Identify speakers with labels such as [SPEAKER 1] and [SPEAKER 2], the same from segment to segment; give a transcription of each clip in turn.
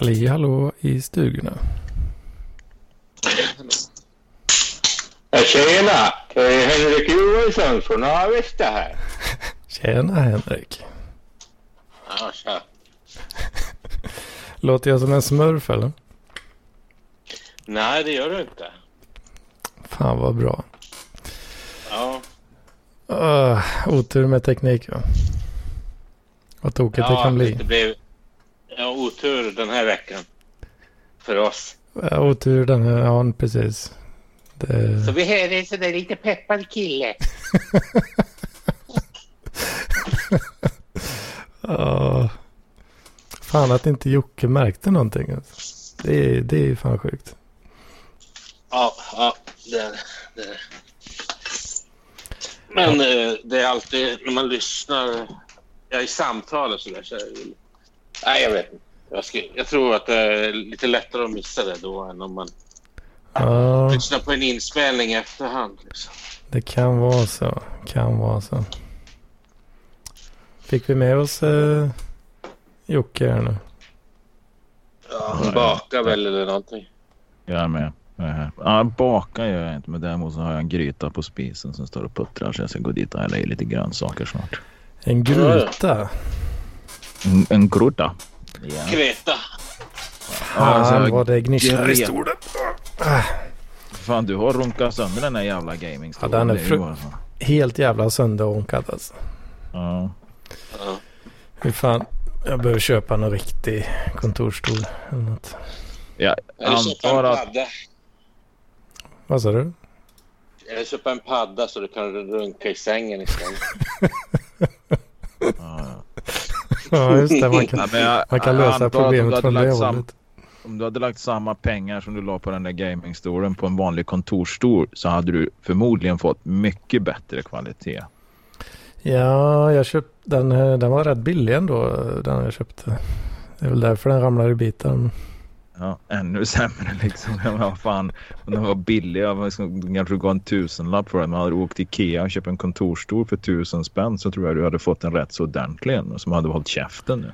[SPEAKER 1] Ali hallå i stugorna.
[SPEAKER 2] Tjena! Det är Henrik Johansson från Avesta här.
[SPEAKER 1] Tjena Henrik.
[SPEAKER 2] Ja, tja.
[SPEAKER 1] Låter jag som en smurf eller?
[SPEAKER 2] Nej, det gör du inte.
[SPEAKER 1] Fan vad bra.
[SPEAKER 2] Ja,
[SPEAKER 1] Uh, otur med teknik va? Vad tokigt det
[SPEAKER 2] ja
[SPEAKER 1] kan bli.
[SPEAKER 2] det blev ja, otur den här veckan. För oss.
[SPEAKER 1] Ja, otur den här, ja precis. Det...
[SPEAKER 2] Så vi hör en sån där lite peppad kille.
[SPEAKER 1] Ja. fan att inte Jocke märkte någonting. Alltså. Det, är, det är ju fan sjukt.
[SPEAKER 2] Ja, ja, det, det. Men eh, det är alltid när man lyssnar ja, i samtal och sådär. Så är det, nej, jag vet inte. Jag, ska, jag tror att det är lite lättare att missa det då än om man
[SPEAKER 1] Ja,
[SPEAKER 2] lyssnar på en inspelning i efterhand. Liksom.
[SPEAKER 1] det kan vara så. Kan vara så. Fick vi med oss eh, Jocke här nu?
[SPEAKER 2] Ja, han bakar väl eller någonting.
[SPEAKER 3] Jag är med. Jag är här. Ja, baka gör jag inte, men däremot så har jag en gryta på spisen som står och puttrar så jag ska gå dit och hälla i lite grönsaker snart.
[SPEAKER 1] En gryta?
[SPEAKER 3] En, en. Ja.
[SPEAKER 2] Kreta.
[SPEAKER 3] alltså,
[SPEAKER 1] Fan vad det gnisslar i stolen.
[SPEAKER 3] Fan, du har runkat sönder den här jävla gamingstolen.
[SPEAKER 1] Ja, den är fru-. Helt jävla sönderånkad alltså.
[SPEAKER 3] Ja.
[SPEAKER 2] Ja.
[SPEAKER 1] Hur fan. Jag behöver köpa en riktig kontorsstol. Eller något.
[SPEAKER 3] Jag antar att...
[SPEAKER 1] Vad sa du?
[SPEAKER 2] Eller köpa en padda så du kan runka i sängen istället.
[SPEAKER 3] Ja, ja.
[SPEAKER 1] Ja just det. Man kan,
[SPEAKER 3] Ja, jag-
[SPEAKER 1] man kan lösa problemet från det hållet.
[SPEAKER 3] Om du hade lagt samma pengar som du la på den där gamingstolen på en vanlig kontorsstol så hade du förmodligen fått mycket bättre kvalitet.
[SPEAKER 1] Ja, jag köpte den. eh, Den var rätt billig ändå. Den jag köpte. Det är väl därför den ramlar i bitar.
[SPEAKER 3] Ja, ännu sämre liksom. Ja, Vad fan, om den var billig, jag var liksom- kanske gav en tusenlapp för den. Men hade du åkt till Ikea och köpt en kontorsstol för tusen spänn så tror jag du hade fått en rätt så ordentlig en som hade hållit käften nu.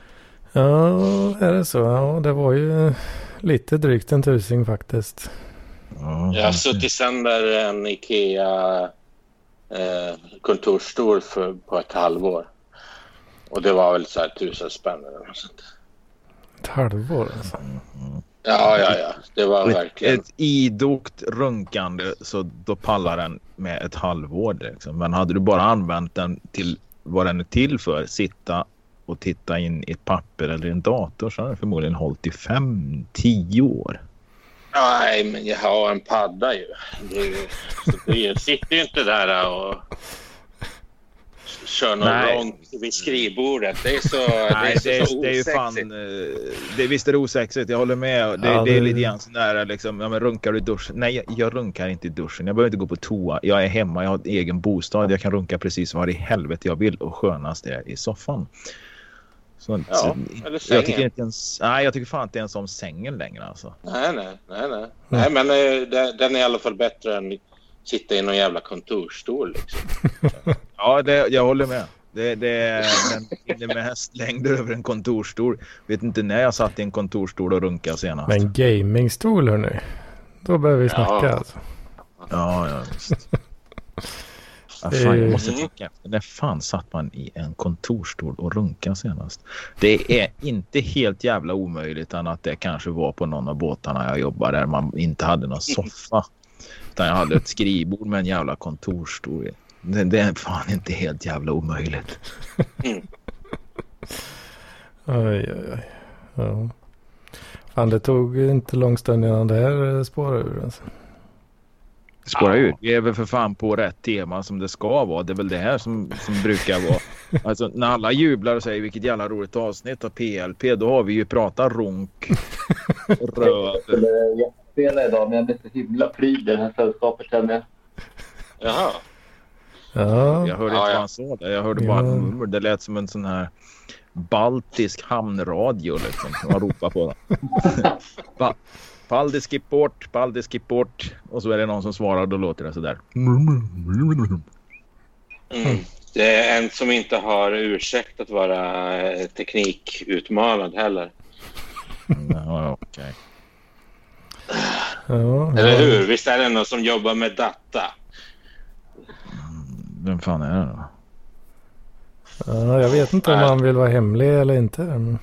[SPEAKER 1] Ja, är det så? Ja, det var ju lite drygt en tusing faktiskt.
[SPEAKER 3] Ja,
[SPEAKER 2] Jag har suttit sönder en Ikea eh, kontorsstol för, på ett halvår. Och det var väl så här tusen spänn eller något sånt.
[SPEAKER 1] Ett halvår alltså.
[SPEAKER 2] Ja, ja, ja. Det var
[SPEAKER 3] ett,
[SPEAKER 2] verkligen...
[SPEAKER 3] ett idogt runkande så då pallar den med ett halvår. Liksom. Men hade du bara använt den till vad den är till för, sitta och titta in i ett papper eller en dator så hade den förmodligen hållit i fem, tio år.
[SPEAKER 2] Nej, men jag har en padda ju. Du, du sitter ju inte där och kör någon
[SPEAKER 3] Nej.
[SPEAKER 2] långt vid skrivbordet. Det är så,
[SPEAKER 3] Nej,
[SPEAKER 2] det är så,
[SPEAKER 3] det, är, det är ju fan...
[SPEAKER 2] osexigt.
[SPEAKER 3] eh, Det, visst är det osexigt, jag håller med. Det,
[SPEAKER 1] Ja,
[SPEAKER 3] det är lite grann sån där liksom, ja men runkar du i duschen? Nej, jag, jag runkar inte i duschen. Jag behöver inte gå på toa. Jag är hemma, jag har en egen bostad. Jag kan runka precis var i helvete jag vill och skönast är i soffan. Så,
[SPEAKER 2] Ja,
[SPEAKER 3] så-
[SPEAKER 2] eller
[SPEAKER 3] jag
[SPEAKER 2] sängen.
[SPEAKER 3] tycker inte ens, nej, jag tycker fan inte ens om sängen längre alltså.
[SPEAKER 2] Nej, nej, nej. Nej, nej men eh, den är i alla fall bättre än sitta i någon jävla kontorsstol. Liksom.
[SPEAKER 3] Ja, det, jag håller med. Det, det, vinner med hästlängder över en kontorsstol. Vet inte när jag satt i en kontorsstol och runkade senast.
[SPEAKER 1] Men gamingstol hörni. Då behöver vi snacka
[SPEAKER 2] Ja.
[SPEAKER 1] alltså.
[SPEAKER 3] Ja, ja visst. Ja, fan, jag måste tänka efter. När fan satt man i en kontorsstol och runka senast? Det är inte helt jävla omöjligt än att det kanske var på någon av båtarna jag jobbade där man inte hade någon soffa. Utan jag hade ett skrivbord med en jävla kontorsstol. Det, det är fan inte helt jävla omöjligt.
[SPEAKER 1] Oj, oj, oj. Ja. Fan, det tog inte lång stund innan det här eh, spårade ur. Alltså.
[SPEAKER 3] Spåra ut. Vi är väl för fan på rätt tema som det ska vara. Det är väl det här som, som brukar vara. Alltså när alla jublar och säger vilket jävla roligt avsnitt av PLP. Då har vi ju pratat runk, röv.
[SPEAKER 4] Gästspela idag, men jag blev så himla pryd i det här sällskapet känner jag.
[SPEAKER 2] Jaha.
[SPEAKER 1] Ja,
[SPEAKER 3] Jag hörde
[SPEAKER 2] Ja,
[SPEAKER 3] inte
[SPEAKER 2] ja.
[SPEAKER 3] vad han sa där. Jag hörde bara
[SPEAKER 1] Ja.
[SPEAKER 3] ett nummer. Det lät som en sån här baltisk hamnradio liksom. Man ropar på den. Pa- Paldiskiport, Paldiskiport. Och så är det någon som svarar och då låter det sådär.
[SPEAKER 2] Mm. Det är en som inte har ursäkt att vara teknikutmanad heller.
[SPEAKER 3] Ja, okej.
[SPEAKER 1] Ja,
[SPEAKER 2] Eller
[SPEAKER 1] ja.
[SPEAKER 2] hur? Visst är det någon som jobbar med data?
[SPEAKER 3] Vem fan är det då?
[SPEAKER 1] Ja, jag vet inte om
[SPEAKER 2] Nej.
[SPEAKER 1] han vill vara hemlig eller inte. men-.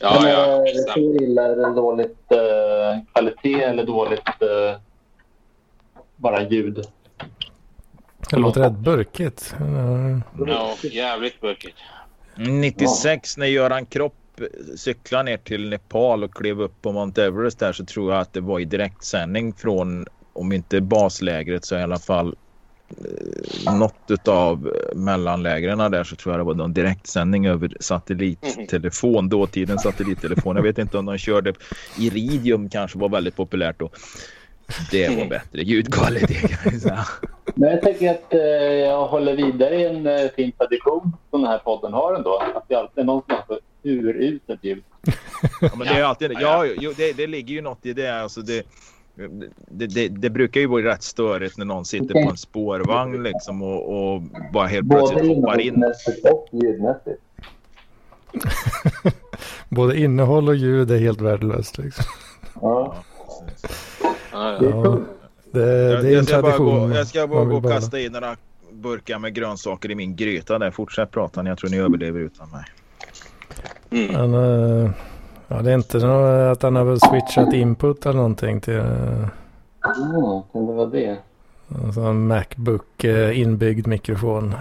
[SPEAKER 2] Ja,
[SPEAKER 4] Men,
[SPEAKER 2] ja.
[SPEAKER 4] eh. Hur illa är det dåligt eh, kvalitet eller dåligt eh, bara ljud?
[SPEAKER 1] Det låter rätt burkigt. Ja,
[SPEAKER 2] Ja, jävligt burkigt.
[SPEAKER 3] 96 när Göran Kropp cykla ner till Nepal och klev upp på Mount Everest där så tror jag att det var i direktsändning från om inte baslägret så i alla fall eh, något av eh, mellanlägren där så tror jag det var någon direktsändning över satellittelefon, dåtidens satellittelefon. Jag vet inte om de körde Iridium kanske var väldigt populärt då. Det var bättre ljudkvalitet kan jag säga.
[SPEAKER 4] Men jag tänker att eh, jag håller vidare i en eh, fin tradition som den här podden har ändå. Att det alltid är någon som har så uruselt ljud.
[SPEAKER 3] Ja, men det är alltid, ja, jo, det, det ligger ju något i det. Alltså det, det, det, det brukar ju vara rätt störigt när någon sitter på en spårvagn liksom och, och bara helt
[SPEAKER 4] Både
[SPEAKER 3] plötsligt hoppar in.
[SPEAKER 4] och ljudmässigt.
[SPEAKER 1] Både innehåll och ljud är helt värdelöst. Liksom.
[SPEAKER 4] Ja.
[SPEAKER 2] Ja,
[SPEAKER 4] Det
[SPEAKER 2] ja.
[SPEAKER 4] är tungt.
[SPEAKER 1] Det,
[SPEAKER 3] Jag,
[SPEAKER 1] det är en
[SPEAKER 3] jag ska bara
[SPEAKER 1] tradition.
[SPEAKER 3] gå, jag ska bara gå och
[SPEAKER 1] behålla.
[SPEAKER 3] kasta i några burkar med grönsaker i min gryta där. Fortsätt prata, jag tror ni överlever utan mig.
[SPEAKER 2] Mm.
[SPEAKER 1] Men, eh, ja, det är inte nå- att han har väl switchat input eller någonting till uh,
[SPEAKER 4] Mm, kan det vara det?
[SPEAKER 1] alltså en Macbook eh, inbyggd mikrofon.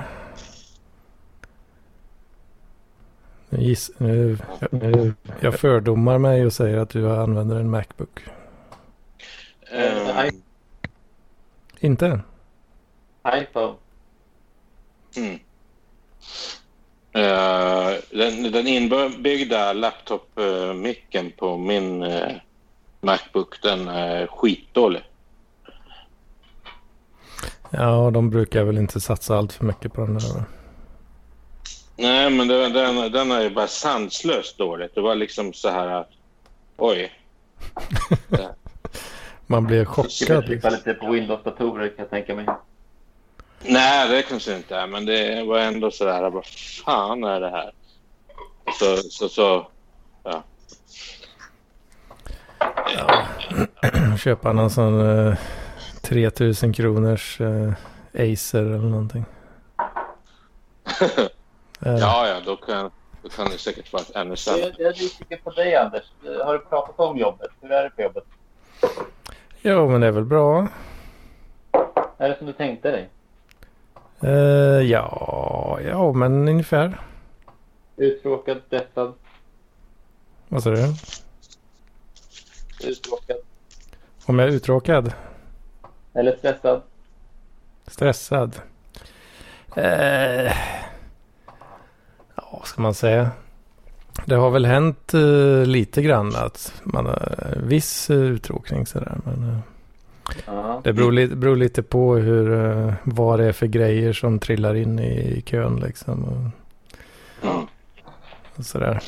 [SPEAKER 1] Nu Giss, nu, nu, jag fördomar mig och säger att du använder en Macbook.
[SPEAKER 2] Eh,
[SPEAKER 1] Inte?
[SPEAKER 4] iPhone.
[SPEAKER 2] Mm. Eh, den, den inbyggda laptop-micken på min eh, Macbook den är skitdålig.
[SPEAKER 1] Ja, de brukar väl inte satsa allt för mycket på den där.
[SPEAKER 2] Nej, men den, den, den är ju bara sanslöst dåligt. Det var liksom så här att oj.
[SPEAKER 1] Man blir chockad.
[SPEAKER 4] bättre
[SPEAKER 1] Liksom.
[SPEAKER 4] kvalitet på Windows-datorer kan jag tänka mig.
[SPEAKER 2] Nej, det kanske inte är, men det var ändå så där. Vad fan är det här? Så, så, så ja.
[SPEAKER 1] Köpa någon sån eh, 3000 kronors eh, Acer eller någonting. Eh,
[SPEAKER 2] ja, ja, då kan, då kan det säkert vara ännu sämre.
[SPEAKER 4] Jag, jag är nyfiken på dig Anders. Har du pratat om jobbet? Hur är det på jobbet?
[SPEAKER 1] Jo, men det är väl bra.
[SPEAKER 4] Är det som du tänkte dig?
[SPEAKER 1] Eh, ja, ja, men ungefär.
[SPEAKER 4] Uttråkad, stressad,
[SPEAKER 1] Vad sa du?
[SPEAKER 4] uttråkad
[SPEAKER 1] Om jag är uttråkad?
[SPEAKER 4] eller stressad?
[SPEAKER 1] Stressad? Eh, ja, vad ska man säga? Det har väl hänt eh, lite grann att man har viss eh, uttråkning sådär. Men eh,
[SPEAKER 4] Ja.
[SPEAKER 1] det beror, li- beror lite på hur, eh, vad det är för grejer som trillar in i kön liksom. Och,
[SPEAKER 2] Mm.
[SPEAKER 1] och sådär.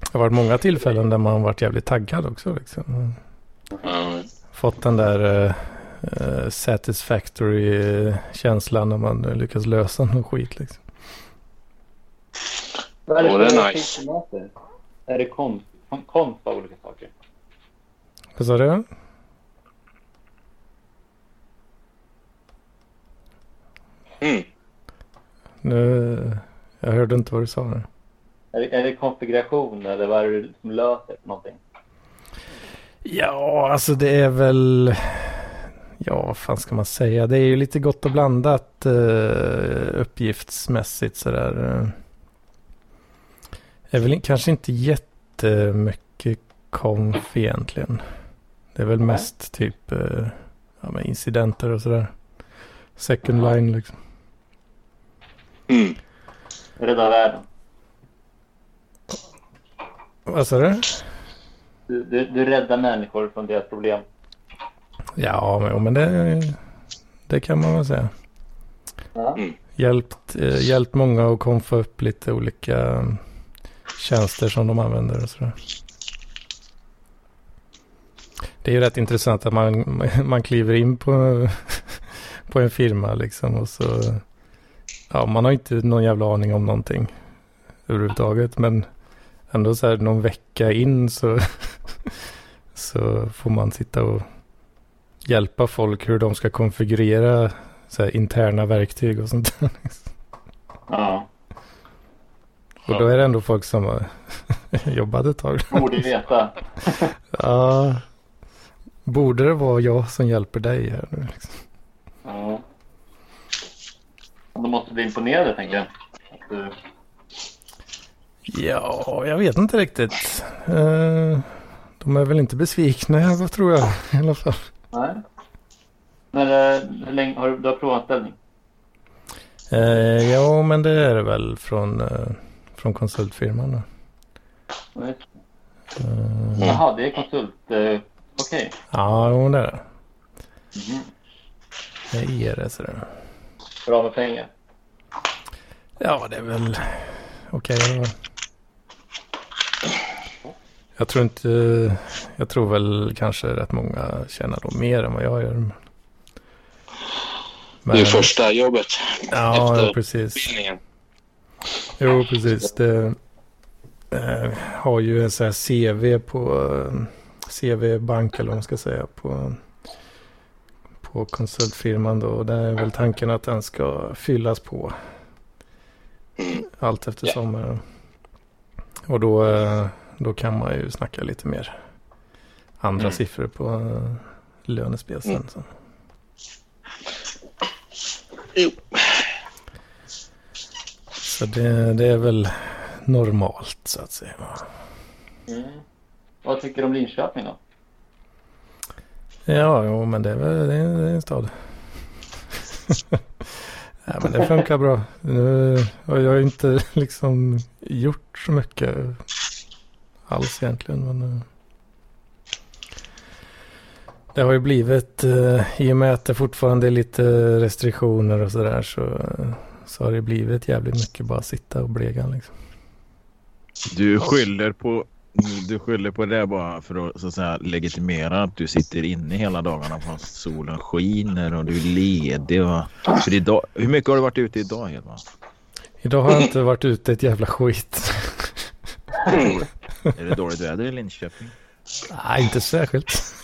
[SPEAKER 1] Det har varit många tillfällen där man har varit jävligt taggad också. Liksom.
[SPEAKER 2] Ja,
[SPEAKER 1] Fått den där eh, eh, satisfactory-känslan när man eh, lyckas lösa någon skit. Liksom.
[SPEAKER 4] Vad är det
[SPEAKER 2] Åh, det är nice.
[SPEAKER 4] möter? Är det konst, kon- konst av olika saker?
[SPEAKER 1] Vad sa du?
[SPEAKER 2] Mm.
[SPEAKER 1] Nu, jag hörde inte vad du sa nu.
[SPEAKER 4] Är det, är det konfiguration eller vad är det som löser någonting?
[SPEAKER 1] Ja, alltså det är väl... Ja, vad fan ska man säga? Det är ju lite gott och blandat uh, uppgiftsmässigt sådär. Är väl kanske inte jättemycket konf egentligen. Det är väl mest typ uh, ja, med incidenter och sådär. Second line liksom.
[SPEAKER 2] Mm.
[SPEAKER 4] Rädda världen.
[SPEAKER 1] Vad sa du?
[SPEAKER 4] Du, du, du räddar människor från deras problem.
[SPEAKER 1] Ja, men, men det, det kan man väl säga.
[SPEAKER 4] Ja.
[SPEAKER 1] Hjälpt, eh, hjälpt många att konfa upp lite olika eh, tjänster som de använder och sådär. Det är ju rätt intressant att man, man kliver in på, på en firma liksom och så ja, man har inte någon jävla aning om någonting överhuvudtaget men ändå så här någon vecka in så, så får man sitta och hjälpa folk hur de ska konfigurera så här interna verktyg och sånt där.
[SPEAKER 4] Ja,
[SPEAKER 1] och då är det ändå folk som har jobbat ett tag.
[SPEAKER 4] borde veta.
[SPEAKER 1] Ja, borde det vara jag som hjälper dig här nu? Liksom?
[SPEAKER 4] Ja. De måste bli imponerade, tänker jag. Du-
[SPEAKER 1] Ja, jag vet inte riktigt. Eh, De är väl inte besvikna, vad tror jag i alla fall.
[SPEAKER 4] Nej. Men eh, hur länge har du, du har provanställning?
[SPEAKER 1] Eh, ja, men det är det väl från, eh, från konsultfirman. Eh,
[SPEAKER 4] Jaha, det är konsult. Eh, Okej.
[SPEAKER 1] ja, jo, det är det.
[SPEAKER 4] Mhm.
[SPEAKER 1] Det är det. Så det.
[SPEAKER 4] Bra med pengar.
[SPEAKER 1] Ja, det är väl okej. då. Jag tror inte, jag tror väl kanske rätt många tjänar då mer än vad jag gör. Men,
[SPEAKER 2] Det är första jobbet
[SPEAKER 1] Ja,
[SPEAKER 2] efter
[SPEAKER 1] ja, precis.
[SPEAKER 2] utbildningen.
[SPEAKER 1] Jo, precis. Det eh, har ju en sån här CV på eh, CV-bank eller vad man ska säga på, på konsultfirman då. Och där är väl tanken att den ska fyllas på
[SPEAKER 2] Mm.
[SPEAKER 1] allt eftersom. eh, Och då, eh, då kan man ju snacka lite mer andra
[SPEAKER 2] Mm.
[SPEAKER 1] siffror på eh, lönespel sen.
[SPEAKER 2] Mm. Jo.
[SPEAKER 1] Så det, det är väl normalt så att säga.
[SPEAKER 4] Mm. Vad tycker du om Linköping då?
[SPEAKER 1] Ja, jo, men det är väl det är, det är en stad. ja, men det funkar bra. Nu har jag inte liksom gjort så mycket alls egentligen. Men, eh, det har ju blivit, eh, i och med att det fortfarande är lite restriktioner och sådär så, eh, så har det blivit jävligt mycket bara sitta och blega liksom.
[SPEAKER 3] Du skyller på du skyller på det bara för att, så att säga, legitimera att du sitter inne hela dagarna fast solen skiner och du är ledig. Och, för idag, hur mycket har du varit ute idag Edvard?
[SPEAKER 1] Idag har jag inte varit ute ett jävla skit.
[SPEAKER 3] Är det dåligt väder i Linköping?
[SPEAKER 1] Nej, inte särskilt.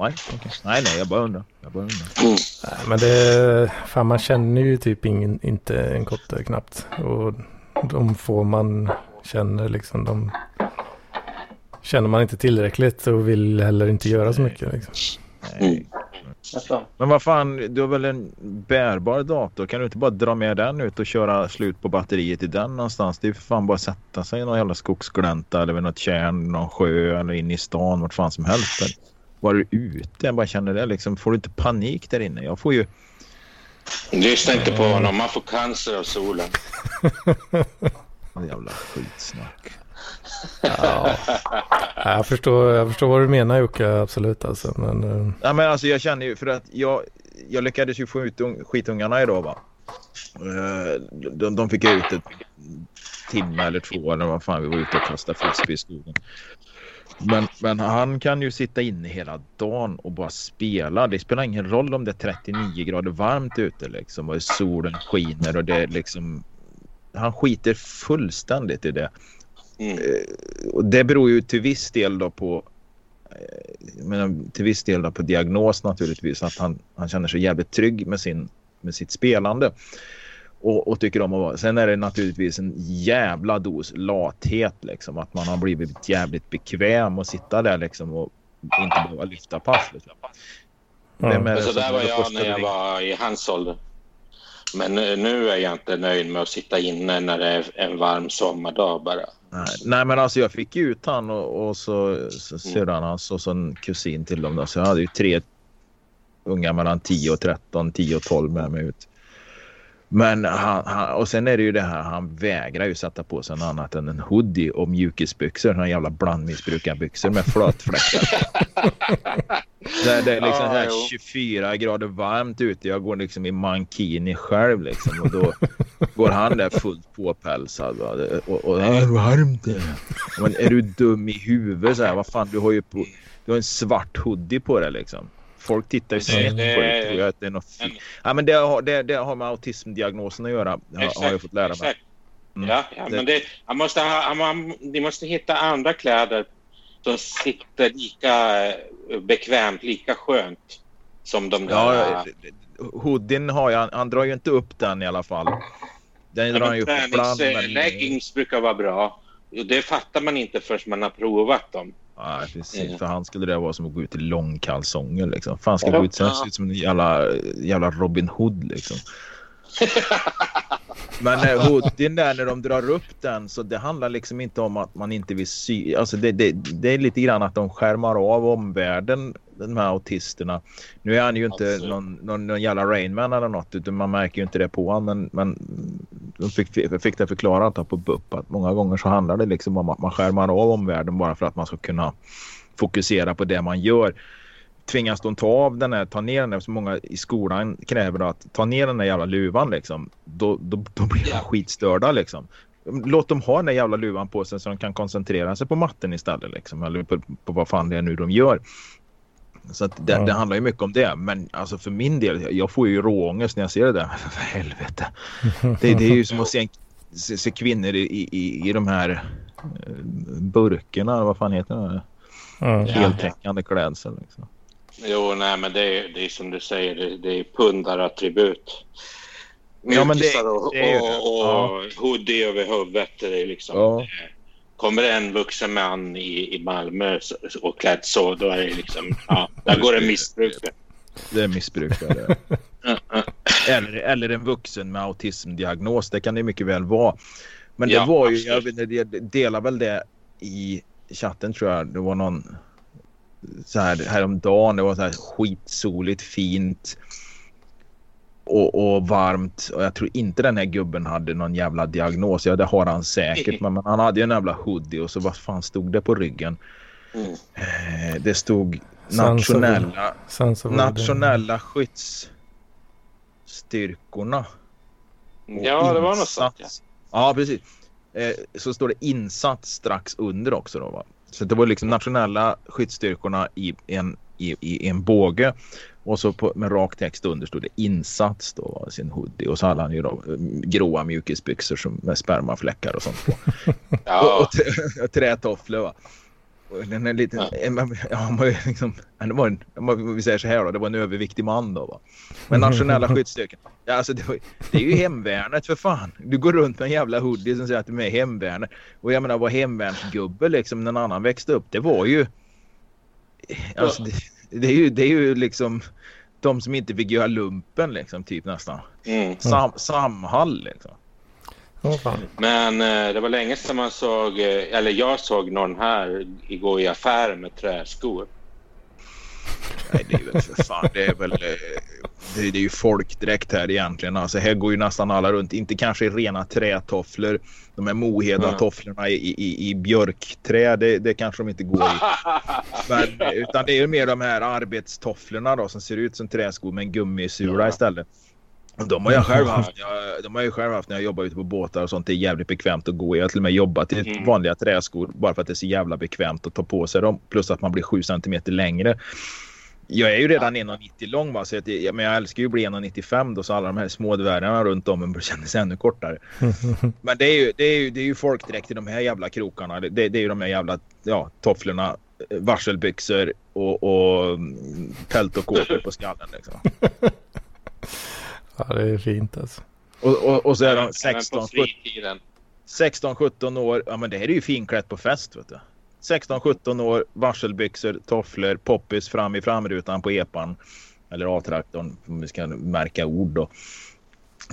[SPEAKER 3] Nej, okej. nej, nej, jag bara undrar. Jag bara undrar.
[SPEAKER 2] Mm.
[SPEAKER 1] Nej, men det, fan man känner ju typ ingen, inte en kotte knappt. Och de få man känner liksom, de känner man inte tillräckligt och vill heller inte göra så mycket. Liksom.
[SPEAKER 3] Nej.
[SPEAKER 4] Alltså,
[SPEAKER 3] Men vad fan, du har väl en bärbar dator? Kan du inte bara dra med den ut och köra slut på batteriet i den någonstans? Det är för fan bara att sätta sig i någon jävla skogsglänta eller vid något tjärn, någon sjö eller in i stan, vart fan som helst. Var du ute? Jag bara känner det liksom. Får du inte panik där inne? Jag får ju...
[SPEAKER 2] Lyssna inte på honom, man får cancer av solen.
[SPEAKER 3] Jävla skitsnack.
[SPEAKER 1] Ja. Ja, jag, förstår, jag förstår vad du menar Jocke, absolut alltså. Men, eh,
[SPEAKER 3] Ja, men alltså jag känner ju för att jag, jag lyckades ju få ut un, skitungarna idag va. Eh, De, de fick ut ett timme eller två eller vad fan vi var ute och kastade frisbee i skogen. Men, men han kan ju sitta inne hela dagen och bara spela. Det spelar ingen roll om det är 39 grader varmt ute liksom och solen skiner och det är liksom. Han skiter fullständigt i det.
[SPEAKER 2] Mm.
[SPEAKER 3] Och det beror ju till viss del då på eh, menar, till viss del då på diagnos naturligtvis att han, han känner sig jävligt trygg med, sin, med sitt spelande och, och tycker om att vara. Sen är det naturligtvis en jävla dos lathet liksom att man har blivit jävligt bekväm att sitta där liksom och inte behöva lyfta pass. Liksom. Vem
[SPEAKER 2] Men så
[SPEAKER 3] som
[SPEAKER 2] där var jag när jag
[SPEAKER 3] ring-
[SPEAKER 2] var i hans ålder. Men nu, nu är jag inte nöjd med att sitta inne när det är en varm sommardag bara.
[SPEAKER 3] Nej, nej men alltså jag fick ut han och, och så, så syrran hans och så en kusin till dem. Då. Så jag hade ju tre unga mellan 10 och 13, 10 och 12 med mig ut. Men han, han, och sen är det ju det här, han vägrar ju sätta på sig något annat än en hoodie och mjukisbyxor. Såna jävla blandmissbrukarbyxor med flötfläckar. det, det är liksom så här
[SPEAKER 2] jo.
[SPEAKER 3] 24 grader varmt ute. Jag går liksom i mankini själv liksom. Och då går han där fullt påpälsad. va. Och, och det är varmt det. Men är du dum i huvudet så här? Vad fan, du har ju på, du har en svart hoodie på dig liksom. Folk tittar ju
[SPEAKER 2] Det-
[SPEAKER 3] snett på dig.
[SPEAKER 2] det-
[SPEAKER 3] Tror jag att det är något
[SPEAKER 2] en-
[SPEAKER 3] fel. Ja, men det har, det, det har med autismdiagnosen att göra. Har, har jag fått lära mig.
[SPEAKER 2] exakt.
[SPEAKER 3] Mm.
[SPEAKER 2] Ja, ja,
[SPEAKER 3] Det-
[SPEAKER 2] men det, man måste ha, man, ni måste hitta andra kläder som sitter lika eh, bekvämt, lika skönt som de där.
[SPEAKER 3] Ja, hoodien har jag. Han drar ju inte upp den i alla fall. Den drar ju
[SPEAKER 2] men
[SPEAKER 3] upp ibland. Men...
[SPEAKER 2] Träningsleggings brukar vara bra. Det fattar man inte förrän man har provat dem.
[SPEAKER 3] Nej, precis.
[SPEAKER 2] Ja.
[SPEAKER 3] För han skulle det vara som att gå ut i långkalsonger liksom. Fan ska
[SPEAKER 4] Ja.
[SPEAKER 3] gå ut så ser ut som en jävla, jävla Robin Hood liksom. Men eh, hoodien där när de drar upp den så det handlar liksom inte om att man inte vill sy. Alltså det, det, det är lite grann att de skärmar av omvärlden de här autisterna. Nu är han ju inte
[SPEAKER 2] Alltså.
[SPEAKER 3] någon, någon, någon jävla Rainman eller något utan man märker ju inte det på honom. Men, men de fick, fick det förklarat på BUP att många gånger så handlar det liksom om att man skärmar av omvärlden bara för att man ska kunna fokusera på det man gör. Tvingas de ta av den här, ta ner den här, så många i skolan kräver att ta ner den där jävla luvan liksom. Då, då, då blir de skitstörda liksom. Låt dem ha den där jävla luvan på sig så de kan koncentrera sig på matten istället liksom. Eller på, på vad fan det är nu de gör. Så att det,
[SPEAKER 1] Ja.
[SPEAKER 3] det handlar ju mycket om det. Men alltså för min del, jag får ju råångest när jag ser det där. För helvete. Det, det är ju som att se, en, se, se kvinnor i, i, i de här eh, burkarna. Vad fan heter det?
[SPEAKER 1] Mm.
[SPEAKER 2] Ja.
[SPEAKER 3] Heltäckande klädsel. Liksom.
[SPEAKER 2] Jo, nej, men det är, det är som du säger, det, det är pundarattribut.
[SPEAKER 3] Ja, men det-
[SPEAKER 2] Mjukisar och,
[SPEAKER 3] det är ju det.
[SPEAKER 2] och, och hoodie över huvudet. Det är liksom,
[SPEAKER 3] Ja.
[SPEAKER 2] eh, Kommer en vuxen man i, i Malmö och klädd så, då är det liksom, ja, där går det missbruk.
[SPEAKER 3] Det är missbrukare. eller, eller en vuxen med autismdiagnos. Det kan det mycket väl vara. Men det
[SPEAKER 2] Ja,
[SPEAKER 3] var ju,
[SPEAKER 2] absolut.
[SPEAKER 3] jag jag delar väl det i chatten tror jag. Det var någon så här häromdagen. Det var så här skitsoligt, fint och, och varmt. Och jag tror inte den här gubben hade någon jävla diagnos. Ja, det har han säkert. Men, men han hade ju en jävla hoodie och så vad fan stod det på ryggen?
[SPEAKER 2] Mm.
[SPEAKER 3] Eh, Det stod nationella
[SPEAKER 1] var
[SPEAKER 3] nationella skyddsstyrkorna.
[SPEAKER 2] Ja, det var något sånt. Ja.
[SPEAKER 3] Insats. Ja, precis. Eh, så står det insatt strax under också. Då, va? Så det var liksom nationella skyddsstyrkorna i en, i, i en båge. Och så på, med rak text under stod det insats då, sin hoodie. Och så hade han ju då eh, gråa mjukisbyxor som, med spermafläckar och sånt på. Och,
[SPEAKER 2] Ja,
[SPEAKER 3] och, t- och trätofflor va. Och den är lite,
[SPEAKER 2] Ja.
[SPEAKER 3] ja. ja, han var ju liksom, han var en, om man- vi säger så här då, det var en överviktig man då va. Men nationella skyddsstyrkan, ja, alltså det, var, det är ju hemvärnet för fan. Du går runt med en jävla hoodie som säger att du är med i hemvärnet. Och jag menar vad hemvärnsgubbe liksom när en annan växte upp, det var ju, alltså det, det är ju, det är ju liksom de som inte fick göra lumpen liksom typ nästan.
[SPEAKER 2] mm.
[SPEAKER 3] Sam, Samhall liksom.
[SPEAKER 2] Men eh, det var länge sedan man såg, eh, eller jag såg någon här igår i affären med träskor.
[SPEAKER 3] Nej, det är väl för fan. Det är väl... eh, Det, det är ju folkdräkt här egentligen. Alltså här går ju nästan alla runt. Inte kanske rena trätofflor. De här Moheda-tofflorna i, i, i björkträ. Det, det kanske de inte går i. Men, utan det är ju mer de här arbetstofflorna då som ser ut som träskor med en gummisula
[SPEAKER 2] Ja.
[SPEAKER 3] istället. De har jag själv haft. Jag, de har jag själv haft när jag jobbar ute på båtar och sånt. Det är jävligt bekvämt att gå i. Jag har till och med jobbat i
[SPEAKER 2] Mm.
[SPEAKER 3] vanliga träskor bara för att det är så jävla bekvämt att ta på sig dem. Plus att man blir 7 centimeter längre. Jag är ju redan 1,90 lång va, så jag, men jag älskar ju att bli 1,95 då så alla de här små dvärgarna runt om en kändes ännu kortare. Men det är ju, det är ju, det är ju folkdräkt i de här jävla krokarna. Det, det är ju de här jävla ja, tofflorna, varselbyxor och, och mm, tält och kåpor på skallen liksom.
[SPEAKER 1] Ja, det är fint alltså.
[SPEAKER 3] Och, och, och så är de
[SPEAKER 2] Även
[SPEAKER 3] 16,
[SPEAKER 2] på
[SPEAKER 3] 17,
[SPEAKER 2] fritiden.
[SPEAKER 3] 16-17 år. Ja men det här är ju finklätt på fest vet du. 16-17 år, varselbyxor, tofflor, poppis fram i framrutan på epan. Eller A-traktorn om vi ska märka ord då.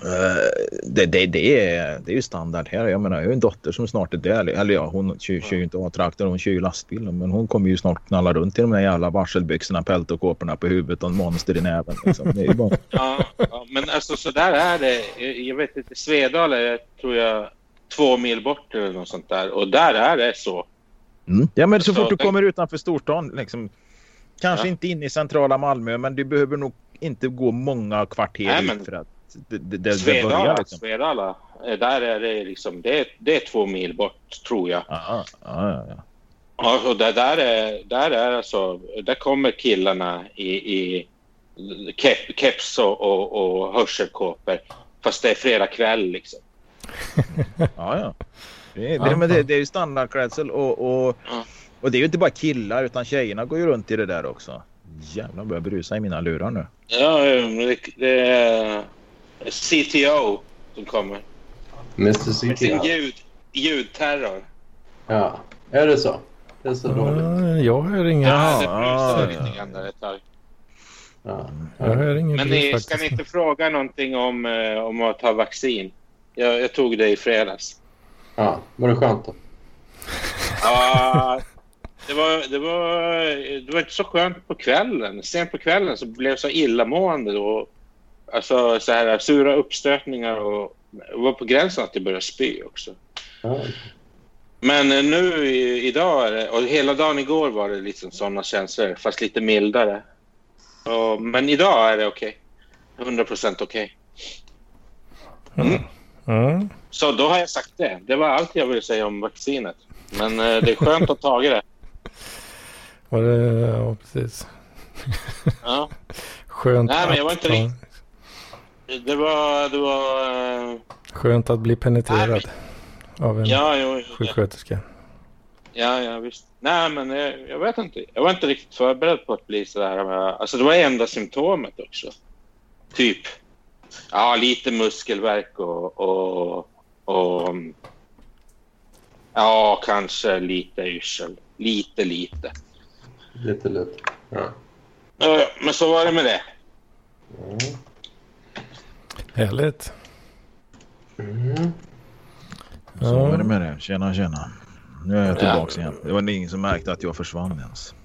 [SPEAKER 3] Eh, det, det, det, är, det är ju standard här. Jag menar jag har en dotter som snart är där. Eller ja hon kör, kör ju inte A-traktor hon kör ju lastbil. Men hon kommer ju snart knalla runt i de där jävla varselbyxorna, pält och kåporna på huvudet och en monster i näven. Liksom. Det är bara...
[SPEAKER 2] Ja, ja, men alltså så där är det. Jag- vet inte, Svedala är tror jag två mil bort eller något sånt där. Och där är det så.
[SPEAKER 3] Mm. Ja men så
[SPEAKER 2] Så
[SPEAKER 3] fort du kommer utanför storstan liksom. Kanske
[SPEAKER 2] Ja.
[SPEAKER 3] inte in i centrala Malmö men du behöver nog inte gå många kvarter
[SPEAKER 2] Nej,
[SPEAKER 3] ut för att det, det,
[SPEAKER 2] Svedala,
[SPEAKER 3] börjar liksom.
[SPEAKER 2] Svedala eh, där är det liksom, det är, det är två mil bort tror jag.
[SPEAKER 3] Ja, ja, ja, ja.
[SPEAKER 2] Ja, och där, där, är, där är alltså, där kommer killarna i, i kep, keps och, och, och hörselkåpor. Fast det är fredag kväll liksom.
[SPEAKER 3] Ja, ja. Det, är- det, men det, det är ju standardklädsel och, och, och det är ju inte bara killar utan tjejerna går ju runt i det där också. Jävlar börjar brusa i mina lurar nu.
[SPEAKER 2] Ja, men det, det är CTO som kommer.
[SPEAKER 5] Mr
[SPEAKER 2] Med sin
[SPEAKER 5] CTO.
[SPEAKER 2] ljud, ljudterror.
[SPEAKER 5] Ja, är det så? Det är så dåligt.
[SPEAKER 1] Ja, jag hör inget.
[SPEAKER 2] Ja, det
[SPEAKER 3] ja,
[SPEAKER 2] brusade
[SPEAKER 3] ja.
[SPEAKER 2] lite grann där ett tag.
[SPEAKER 5] Ja.
[SPEAKER 1] Jag hör inget
[SPEAKER 2] Men ni, ska ni inte fråga någonting om, eh, om att ta vaccin? Jag, jag tog det i fredags.
[SPEAKER 5] ja, var det skönt då?
[SPEAKER 2] Ja, det var, det, var, det var inte så skönt på kvällen. Sent på kvällen så blev jag så illamående. då. Alltså så här sura uppstötningar och jag var på gränsen att jag började spy också.
[SPEAKER 5] Ja.
[SPEAKER 2] Men eh, nu idag är det, och hela dagen igår var det liksom sådana känslor fast lite mildare. Och, men idag är det okej. 100 procent okej.
[SPEAKER 1] Mm.
[SPEAKER 2] Så då har jag sagt det. Det var allt jag ville säga om vaccinet. Men eh, det är skönt att ha tagit det.
[SPEAKER 1] Var det, ja, precis.
[SPEAKER 2] Ja.
[SPEAKER 1] Skönt,
[SPEAKER 2] Nej, men jag var inte riktigt- Det var... Det var eh,
[SPEAKER 1] skönt att bli penetrerad av en
[SPEAKER 2] ja, jo,
[SPEAKER 1] sjuksköterska.
[SPEAKER 2] ja, ja, visst. Nej, men jag, jag vet inte. Jag var inte riktigt förberedd på att bli så där. men, Alltså, det var enda symptomet också. Typ. Ja, lite muskelvärk och... och, och ja, kanske lite yrsel. Lite, lite.
[SPEAKER 5] Lite lite. Ja,
[SPEAKER 2] Men så var det med det.
[SPEAKER 5] Mm.
[SPEAKER 1] Härligt.
[SPEAKER 5] Mm.
[SPEAKER 3] Så
[SPEAKER 1] Ja.
[SPEAKER 3] var det med det. Tjena, tjena. Nu är jag tillbaka igen. Det var ingen som märkte att jag försvann ens.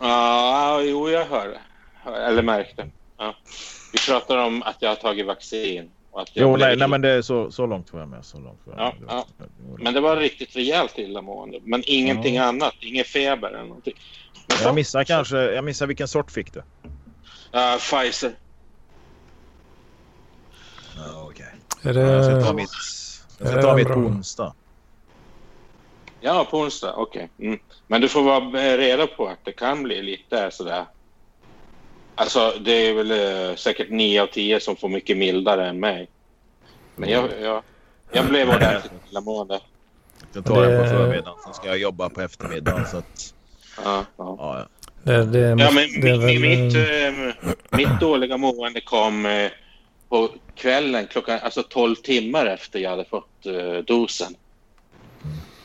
[SPEAKER 2] Ja, jo, jag hör det. Hör- Eller märkte. Ja. Vi pratar om att jag har tagit vaccin. Och att jag
[SPEAKER 3] Jo, nej, nej men det är så, så långt får jag med. Så långt får jag
[SPEAKER 2] Ja,
[SPEAKER 3] med.
[SPEAKER 2] ja.
[SPEAKER 3] Det var-
[SPEAKER 2] Men det var riktigt rejält illamående. Men ingenting
[SPEAKER 3] Ja.
[SPEAKER 2] annat. Ingen feber eller någonting. Men
[SPEAKER 3] Jag missar kanske, jag missar vilken sort fick du?
[SPEAKER 2] Ja, Pfizer.
[SPEAKER 3] Ja,
[SPEAKER 1] Är
[SPEAKER 3] Jag ska ta
[SPEAKER 1] det,
[SPEAKER 3] mitt, jag
[SPEAKER 1] är
[SPEAKER 3] ska
[SPEAKER 1] det
[SPEAKER 3] ta mitt på onsdag.
[SPEAKER 2] Ja, på onsdag. Okej. Mm. Men du får vara reda på att det kan bli lite sådär. Alltså, det är väl eh, säkert 9 av 10 som får mycket mildare än mig. Men jag, jag, jag blev ordentligt illamående.
[SPEAKER 3] Jag tar den på
[SPEAKER 1] Det-
[SPEAKER 3] förmiddagen, sen ska jag jobba på eftermiddagen. Så att,
[SPEAKER 2] Ja, ja.
[SPEAKER 3] ja, ja.
[SPEAKER 1] det, det,
[SPEAKER 2] Ja, men
[SPEAKER 1] det är
[SPEAKER 2] mitt,
[SPEAKER 1] väl...
[SPEAKER 2] mitt,
[SPEAKER 1] eh,
[SPEAKER 2] eh, mitt dåliga mående kom eh, på kvällen, klockan, alltså 12 timmar efter jag hade fått eh, dosen.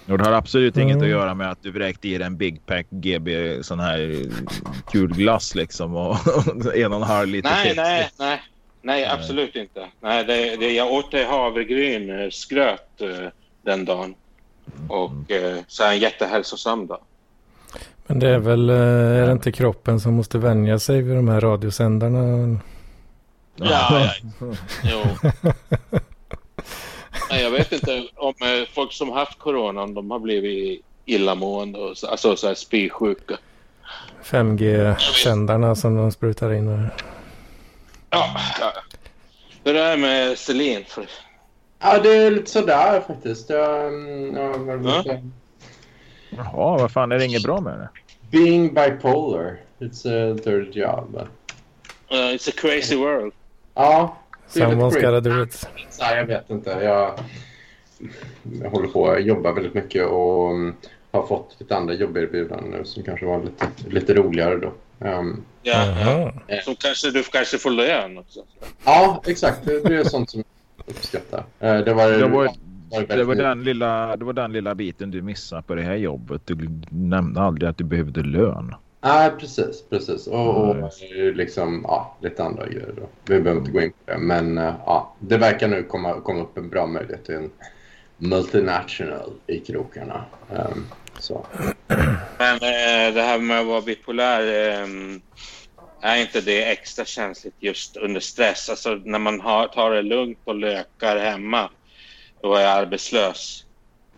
[SPEAKER 3] Och det har absolut inget
[SPEAKER 1] Mm.
[SPEAKER 3] att göra med att du vräkte i dig en Big Pack GB sån här kul glass liksom och en och en halv liter
[SPEAKER 2] Nej, nej, nej. Nej, absolut inte. Nej, det, det, jag åt eh, havregryn, eh, skröt eh, den dagen. Och eh, så är en jättehälsosam dag.
[SPEAKER 1] Men det är väl, eh, är det inte kroppen som måste vänja sig vid de här radiosändarna?
[SPEAKER 2] Ja, ja. Jo. Nej, jag vet inte om eh, folk som haft corona, de har blivit illamående och så, alltså så här spysjuka.
[SPEAKER 1] 5G-sändarna som de sprutar in. och-
[SPEAKER 2] Ja, ja. Hur är det med Celine? För,
[SPEAKER 5] Ja, det är lite sådär faktiskt. Jag, mm, ja, vad
[SPEAKER 2] Ja.
[SPEAKER 5] ska jag-
[SPEAKER 3] Jaha, vad fan är det inget bra med det?
[SPEAKER 5] Being bipolar. It's a third job.
[SPEAKER 2] uh, it's a crazy world.
[SPEAKER 5] Ja.
[SPEAKER 1] Someone's gotta do it.
[SPEAKER 5] Nej, jag vet inte. Jag, jag håller på att jobba väldigt mycket och mm, har fått lite andra jobberbjudanden nu som kanske var lite, lite roligare då. Ehm,
[SPEAKER 2] Ja, ja. Som kanske, du kanske får lön också.
[SPEAKER 5] ja, exakt. Det, det är sånt som jag uppskattar. Eh, det var,
[SPEAKER 3] Det var, det, var den lilla, det var den lilla biten du missade på det här jobbet. Du nämnde aldrig att du behövde lön.
[SPEAKER 5] Nej, precis. precis. Och, och liksom, ja, lite andra grejer. Då. Vi behöver inte gå in på det. Men eh, ja, det verkar nu komma, komma upp en bra möjlighet till en multinational i krokarna. Ehm, så.
[SPEAKER 2] Men eh, det här med att vara bipolär, eh, är inte det extra känsligt just under stress? Alltså när man har, tar det lugnt och lökar hemma och är arbetslös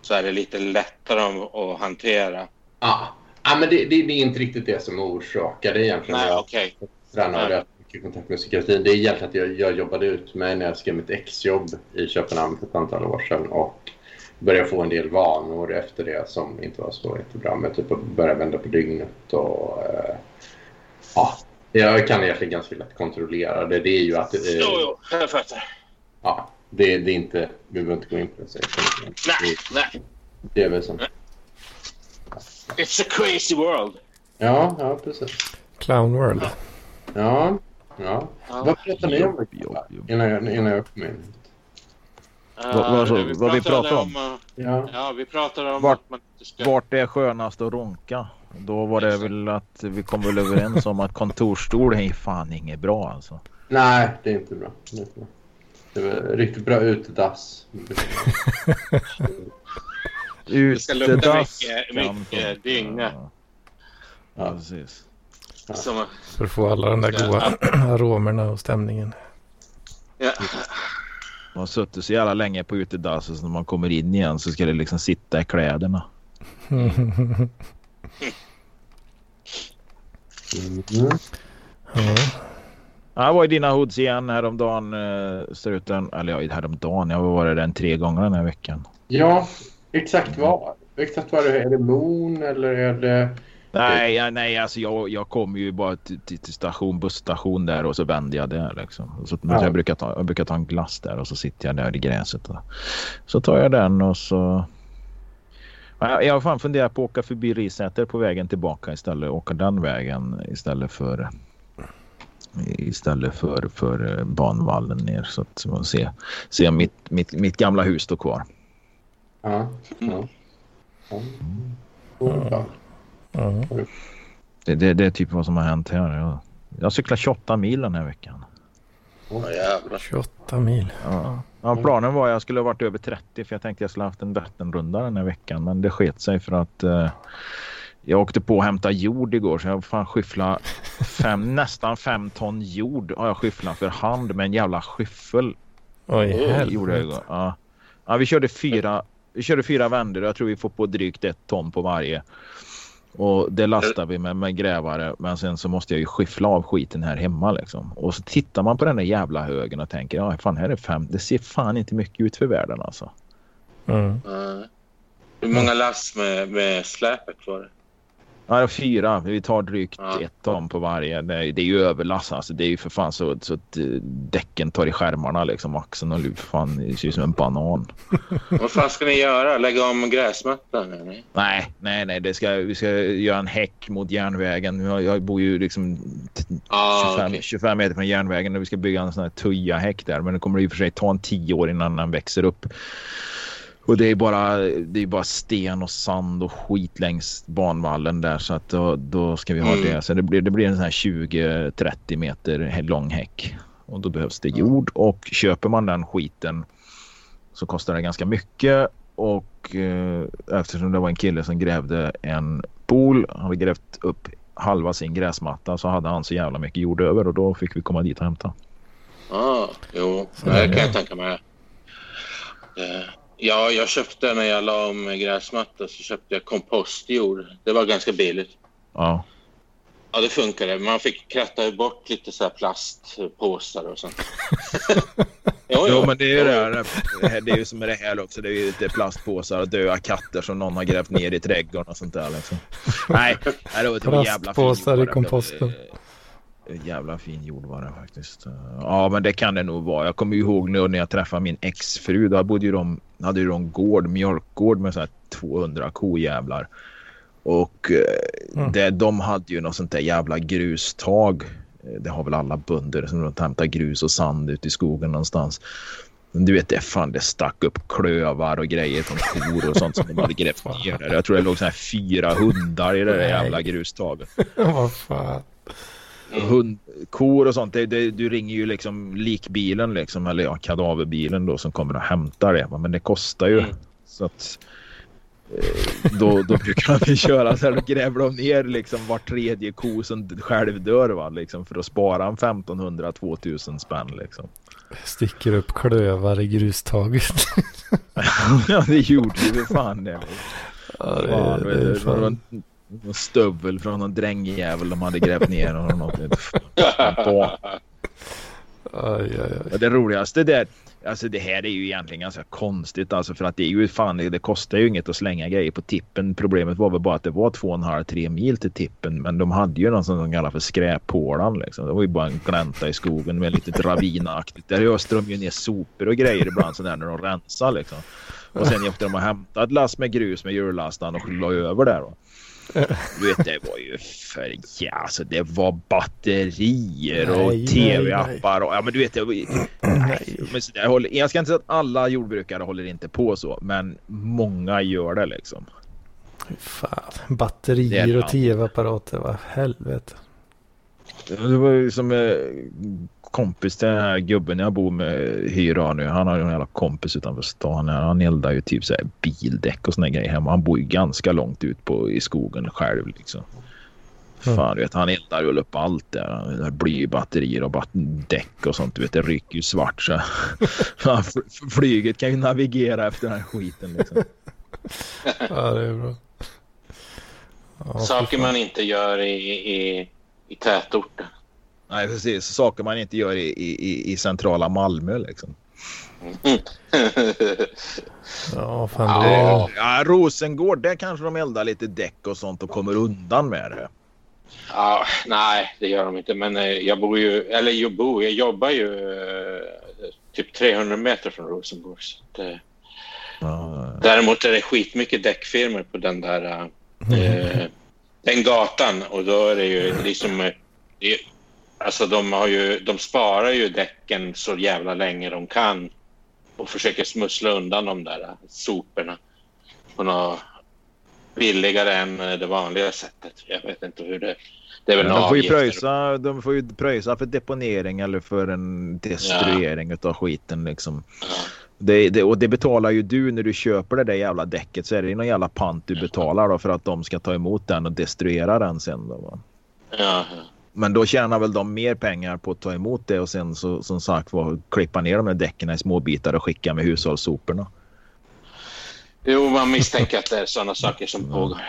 [SPEAKER 2] så är det lite lättare att, att hantera.
[SPEAKER 5] Ja, ja men det, det, det är inte riktigt det som orsakar det egentligen.
[SPEAKER 2] Nej, okej. Nej.
[SPEAKER 5] mycket kontakt med psykiatrin. Det är egentligen att jag, jag jobbade ut mig när jag skrev mitt exjobb i Köpenhamn för ett antal år sedan och började få en del vanor efter det som inte var så jättebra. Med typ att börja vända på dygnet och eh, ja, jag kan egentligen ganska lätt kontrollera det. Det är ju att eh,
[SPEAKER 2] Jo, jo, jag fattar.
[SPEAKER 5] ja, Det, det är inte... Vi behöver inte gå in på det.
[SPEAKER 2] Nej, nej.
[SPEAKER 5] det är väl som...
[SPEAKER 2] It's a crazy world.
[SPEAKER 5] Ja, ja, precis.
[SPEAKER 1] Clown World.
[SPEAKER 5] Ja, ja.
[SPEAKER 2] Ja.
[SPEAKER 5] Vad pratar ni om innan jag, innan jag kom in?
[SPEAKER 3] Vad- vad så-
[SPEAKER 2] Eh,
[SPEAKER 3] vad vi
[SPEAKER 2] pratade
[SPEAKER 3] pratar om?
[SPEAKER 2] eh,
[SPEAKER 5] Ja.
[SPEAKER 2] Ja, vi pratade om
[SPEAKER 3] Vart-
[SPEAKER 2] att man ska...
[SPEAKER 3] Vart det är skönast att ronka? Då var det väl att vi kom väl överens om att kontorsstol är fan inget bra alltså.
[SPEAKER 5] Nej, det är inte bra. Det är inte bra. Det var riktigt bra utedass.
[SPEAKER 2] Det ska lukta mycket- mycket dynga.
[SPEAKER 3] Ja,
[SPEAKER 5] Ja.
[SPEAKER 3] precis.
[SPEAKER 2] Som,
[SPEAKER 1] För att få alla de där goda aromerna och stämningen.
[SPEAKER 2] ja.
[SPEAKER 3] Man har suttit så jävla länge på utedasset så när man kommer in igen så ska det liksom sitta i kläderna.
[SPEAKER 5] Mm.
[SPEAKER 1] Ja.
[SPEAKER 3] Jag var i dina hoods igen häromdagen uh, struten. Eller ja, häromdagen. Jag har varit den tre gånger den här veckan.
[SPEAKER 5] Ja, exakt vad? Exakt vad är det? Är det Moon eller är det...
[SPEAKER 3] Nej, ja, nej alltså jag, jag kom ju bara till, till, station, busstation där och så vände jag där liksom. Så,
[SPEAKER 5] Ja.
[SPEAKER 3] jag, brukar ta, jag brukar ta en glass där och så sitter jag där i gräset. Och, så tar jag den och så... Ja, Jag, har fan funderat på att åka förbi Risäter på vägen tillbaka istället. Åka den vägen istället för istället för, för eh, banvallen ner så att man ser, ser mitt, mitt, mitt gamla hus stå kvar.
[SPEAKER 5] Ja. ja. ja. ja.
[SPEAKER 1] Ja.
[SPEAKER 3] Det, det, det är typ vad som har hänt här. Jag, jag cyklar 28 mil den här veckan.
[SPEAKER 2] Ja, jävlar.
[SPEAKER 1] 28 mil.
[SPEAKER 3] Ja. Ja, planen var att jag skulle ha varit över 30 för jag tänkte jag skulle ha haft en Vätternrunda den här veckan. Men det sket sig för att eh, jag åkte på att hämta jord igår så jag fan skyffla fem, nästan fem ton jord har jag skyfflat för hand med en jävla skyffel.
[SPEAKER 1] Oj,
[SPEAKER 2] Oh,
[SPEAKER 3] Gjorde jag
[SPEAKER 1] helvete.
[SPEAKER 3] Ja. Ja, vi körde fyra. Vi körde fyra vändor. Jag tror vi får på drygt ett ton på varje. Och det lastar vi med, med grävare. Men sen så måste jag ju skyffla av skiten här hemma liksom. Och så tittar man på den där jävla högen och tänker ja fan här är fem. Det ser fan inte mycket ut för världen alltså.
[SPEAKER 1] Mm.
[SPEAKER 2] Ja. Hur många lass med, med släpet var det?
[SPEAKER 3] Ja, fyra. Vi tar drygt
[SPEAKER 2] Ja.
[SPEAKER 3] ett ton på varje. Det är, det är ju överlass alltså. Det är ju för fan så, så att eh, däcken tar i skärmarna liksom. Axeln och luv. Fan, det ser ut som en banan.
[SPEAKER 2] Vad fan ska ni göra? Lägga om gräsmattan? Eller?
[SPEAKER 3] Nej, nej, nej. Det ska, vi ska göra en häck mot järnvägen. Jag, jag bor ju liksom
[SPEAKER 2] Ah,
[SPEAKER 3] 25,
[SPEAKER 2] okej.
[SPEAKER 3] 25 meter från järnvägen och vi ska bygga en sån här tuja-häck där. Men det kommer i och för sig ta en tio år innan den växer upp. Och det är bara, det är bara sten och sand och skit längs banvallen där så att då, då ska vi ha
[SPEAKER 2] Mm.
[SPEAKER 3] det. Så det blir, det blir en sån här 20-30 meter lång häck. Och då behövs det jord och köper man den skiten så kostar det ganska mycket. Och eh, eftersom det var en kille som grävde en pool, han hade grävt upp halva sin gräsmatta så hade han så jävla mycket jord över och då fick vi komma dit och hämta.
[SPEAKER 2] Ah, jo, det kan jag tänka mig. Eh, Ja, jag köpte när jag la om gräsmatta så köpte jag kompostjord. Det var ganska billigt.
[SPEAKER 3] Ja,
[SPEAKER 2] Ja, det funkade. Man fick kratta bort lite så här plastpåsar och sånt. jo,
[SPEAKER 3] Jo, men det är ju det här. det är ju som med det här också. Det är ju lite plastpåsar och döda katter som någon har grävt ner i trädgården och sånt där. Liksom. Nej, det var, var jävla
[SPEAKER 1] Plastpåsar i komposten.
[SPEAKER 3] Jävla fin jord var det faktiskt. Ja, men det kan det nog vara. Jag kommer ihåg nu när jag träffade min exfru. Då bodde ju de, hade ju de gård, mjölkgård med så här 200 kojävlar. Och eh,
[SPEAKER 1] Mm.
[SPEAKER 3] det, de hade ju något sånt där jävla grustag. Det har väl alla bönder som hämtar grus och sand ute i skogen någonstans. Men du vet, det fan det stack upp klövar och grejer från kor och sånt som de hade grävt ner där. Jag tror det låg så här fyra hundar i det där jävla grustaget.
[SPEAKER 1] Vad fan.
[SPEAKER 3] Hund, kor och sånt. Det, det, du ringer ju liksom likbilen liksom, eller ja, kadaverbilen då som kommer och hämtar det. Men det kostar ju.
[SPEAKER 2] Mm.
[SPEAKER 3] Så att eh, då, då brukar vi köra så här. Då gräver de ner liksom var tredje ko som själv dör va, liksom, för att spara en 1500-2000 spänn liksom.
[SPEAKER 1] Sticker upp klövar i grustaget.
[SPEAKER 3] ja det gjorde ju för fan det.
[SPEAKER 1] Ja, det,
[SPEAKER 3] Fan,
[SPEAKER 1] det, är
[SPEAKER 3] du, det en stövel från någon drängjävel de hade grävt ner. Och något.
[SPEAKER 1] Aj, aj, aj.
[SPEAKER 3] Det roligaste där, alltså det här är ju egentligen ganska konstigt alltså för att det är ju fan det, kostar ju inget att slänga grejer på tippen. Problemet var väl bara att det var två och en halv, tre mil till tippen men de hade ju något som de kallar för skräphålan liksom. Det var ju bara en glänta i skogen med lite ravinaktigt. Där öste de ju ner sopor och grejer ibland sådär när de rensar liksom. Och sen åkte de och hämtade ett lass med grus med hjullastaren och la över där då. Du vet det var ju för ja, alltså det var batterier och tv-appar och ja men du vet det var, nej. Men så där håller, jag ska inte säga att alla jordbrukare håller inte på så men många gör det liksom.
[SPEAKER 1] Fan. Batterier och tv-apparater. Vad helvete.
[SPEAKER 3] Det var ju som eh, kompis till den här gubben jag bor med hyr av nu. Han har ju en jävla kompis utanför stan. Han eldar ju typ så här bildäck och såna grejer hemma. Han bor ju ganska långt ut på, i skogen själv liksom.
[SPEAKER 1] Mm.
[SPEAKER 3] Fan, du vet, han eldar ju upp allt där. Det blir ju batterier och bat- däck och sånt. Du vet, det rycker ju svart så. Flyget kan ju navigera efter den här skiten liksom.
[SPEAKER 1] Ja, det är bra. Ja,
[SPEAKER 2] Saker man inte gör i, i, i tätorten.
[SPEAKER 3] Nej, precis. Saker man inte gör i, i, i centrala Malmö liksom.
[SPEAKER 1] Ja, fan det.
[SPEAKER 2] Ja.
[SPEAKER 3] Ja, Rosengård, där kanske de eldar lite däck och sånt och kommer undan med det.
[SPEAKER 2] Ja, nej, det gör de inte. Men eh, jag bor ju, eller jag bor, jag jobbar ju eh, typ 300 meter från Rosengård. Så att, eh,
[SPEAKER 3] Ja,
[SPEAKER 2] däremot är det skitmycket däckfirmor på den där eh, den gatan och då är det ju liksom det, är- alltså de har ju, de sparar ju däcken så jävla länge de kan och försöker smussla undan de där soporna på något billigare än det vanliga sättet. Jag vet inte hur det... Det är väl
[SPEAKER 3] de, får ju pröjsa, de får ju pröjsa för deponering eller för en destruering av skiten liksom.
[SPEAKER 2] Ja.
[SPEAKER 3] Det, det, och det betalar ju du när du köper det där jävla däcket så är det någon jävla pant du betalar då för att de ska ta emot den och destruera den sen då. Va?
[SPEAKER 2] Ja, ja.
[SPEAKER 3] Men då tjänar väl de mer pengar på att ta emot det och sen så som sagt var klippa ner de här däcken i små bitar och skicka med hushållssoporna.
[SPEAKER 2] Jo, man misstänker att det är sådana saker som pågår.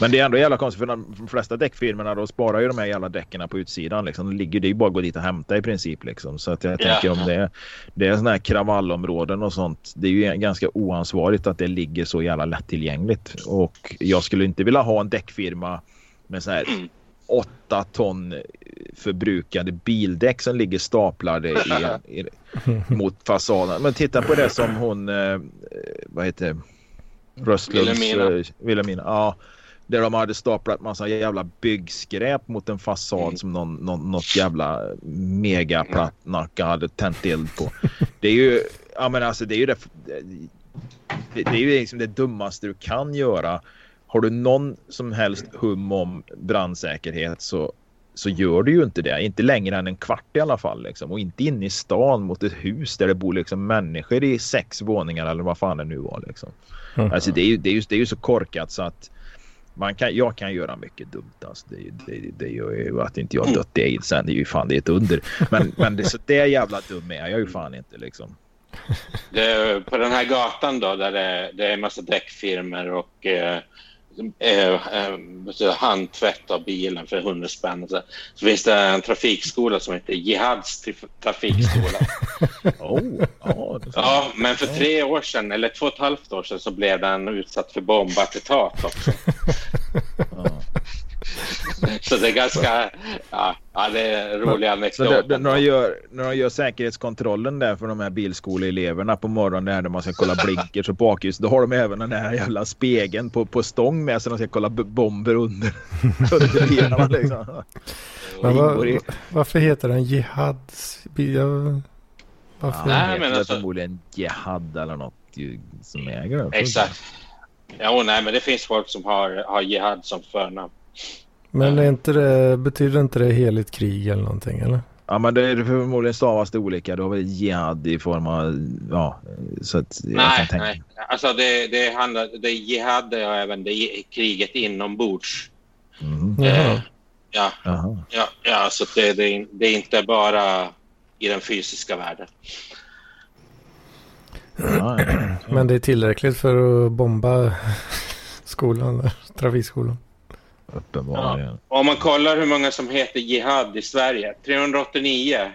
[SPEAKER 3] Men det är ändå jävla konstigt för de flesta däckfirmorna då sparar ju de här jävla däcken på utsidan. Liksom. Ligger, det är ju bara att gå dit och hämta i princip. Liksom. Så att jag
[SPEAKER 2] Ja.
[SPEAKER 3] tänker om det är, det är sådana här kravallområden och sånt. Det är ju ganska oansvarigt att det ligger så jävla lättillgängligt. Och jag skulle inte vilja ha en däckfirma med så här åtta ton förbrukade bildäck som ligger staplade i, i, mot fasaden. Men titta på det som hon, eh, vad heter Röstlunds...
[SPEAKER 2] Wilhelmina.
[SPEAKER 3] eh, Wilhelmina. Ja. Där de hade staplat massa jävla byggskräp mot en fasad
[SPEAKER 2] Mm.
[SPEAKER 3] som någon, någon, något jävla megaplattnacka hade tänt eld på. Det är ju, ja men alltså det är ju det, det, det är ju liksom det dummaste du kan göra. Har du någon som helst hum om brandsäkerhet så, så gör du ju inte det. Inte längre än en kvart i alla fall. Liksom. Och inte inne i stan mot ett hus där det bor liksom människor i sex våningar eller vad fan det nu var. Liksom.
[SPEAKER 1] Mm.
[SPEAKER 3] Alltså, det, är ju, det, är ju, det är ju så korkat så att man kan, jag kan göra mycket dumt. Alltså. Det, det, det gör ju att inte jag dött i aids sen. Det är ju fan det är ett under. Men, men det, så det är jävla dum är jag ju fan inte liksom.
[SPEAKER 2] Det, på den här gatan då, där det, det är en massa däckfirmor och eh, eh, eh, av bilen för 100 spänn. Så, så finns det en trafikskola som heter Jihads traf- trafikskola.
[SPEAKER 3] Oh, ja,
[SPEAKER 2] Ja, men för tre år sedan, eller två och ett halvt år sedan, så blev den utsatt för bombattentat också.
[SPEAKER 3] ja.
[SPEAKER 2] Så det är ganska... Ja, ja det är en rolig
[SPEAKER 3] Så
[SPEAKER 2] anekdot.
[SPEAKER 3] det, det, när, de gör, när de gör säkerhetskontrollen där för de här bilskoleeleverna på morgonen där, där man ska kolla blinkers och bakljus. Då har de även den här jävla spegeln på, på stång med så de ska kolla bomber under. under bilarna, liksom.
[SPEAKER 1] Men
[SPEAKER 3] i-
[SPEAKER 1] varför heter den Jihad? Jag, varför?
[SPEAKER 3] Ja,
[SPEAKER 2] Nej, men alltså-
[SPEAKER 3] Förmodligen Jihad eller något ju, som äger det.
[SPEAKER 2] Exakt. Ja, nej, men det finns folk som har, har Jihad som förnamn.
[SPEAKER 1] Men är inte det, betyder inte det heligt krig eller någonting eller?
[SPEAKER 3] Ja men det är förmodligen stavas det olika. Du har väl Jihad i form av... Ja, så att jag
[SPEAKER 2] Nej,
[SPEAKER 3] kan tänka
[SPEAKER 2] nej. Alltså det, det handlar... Det är Jihad och även det är kriget inombords.
[SPEAKER 3] Mm.
[SPEAKER 2] Eh, ja,
[SPEAKER 3] Jaha.
[SPEAKER 2] ja, ja, så det, det, är, det är inte bara i den fysiska världen.
[SPEAKER 1] Men det är tillräckligt för att bomba skolan, trafikskolan.
[SPEAKER 3] Uppenbarligen.
[SPEAKER 2] Om man kollar hur många som heter Jihad i Sverige. 389.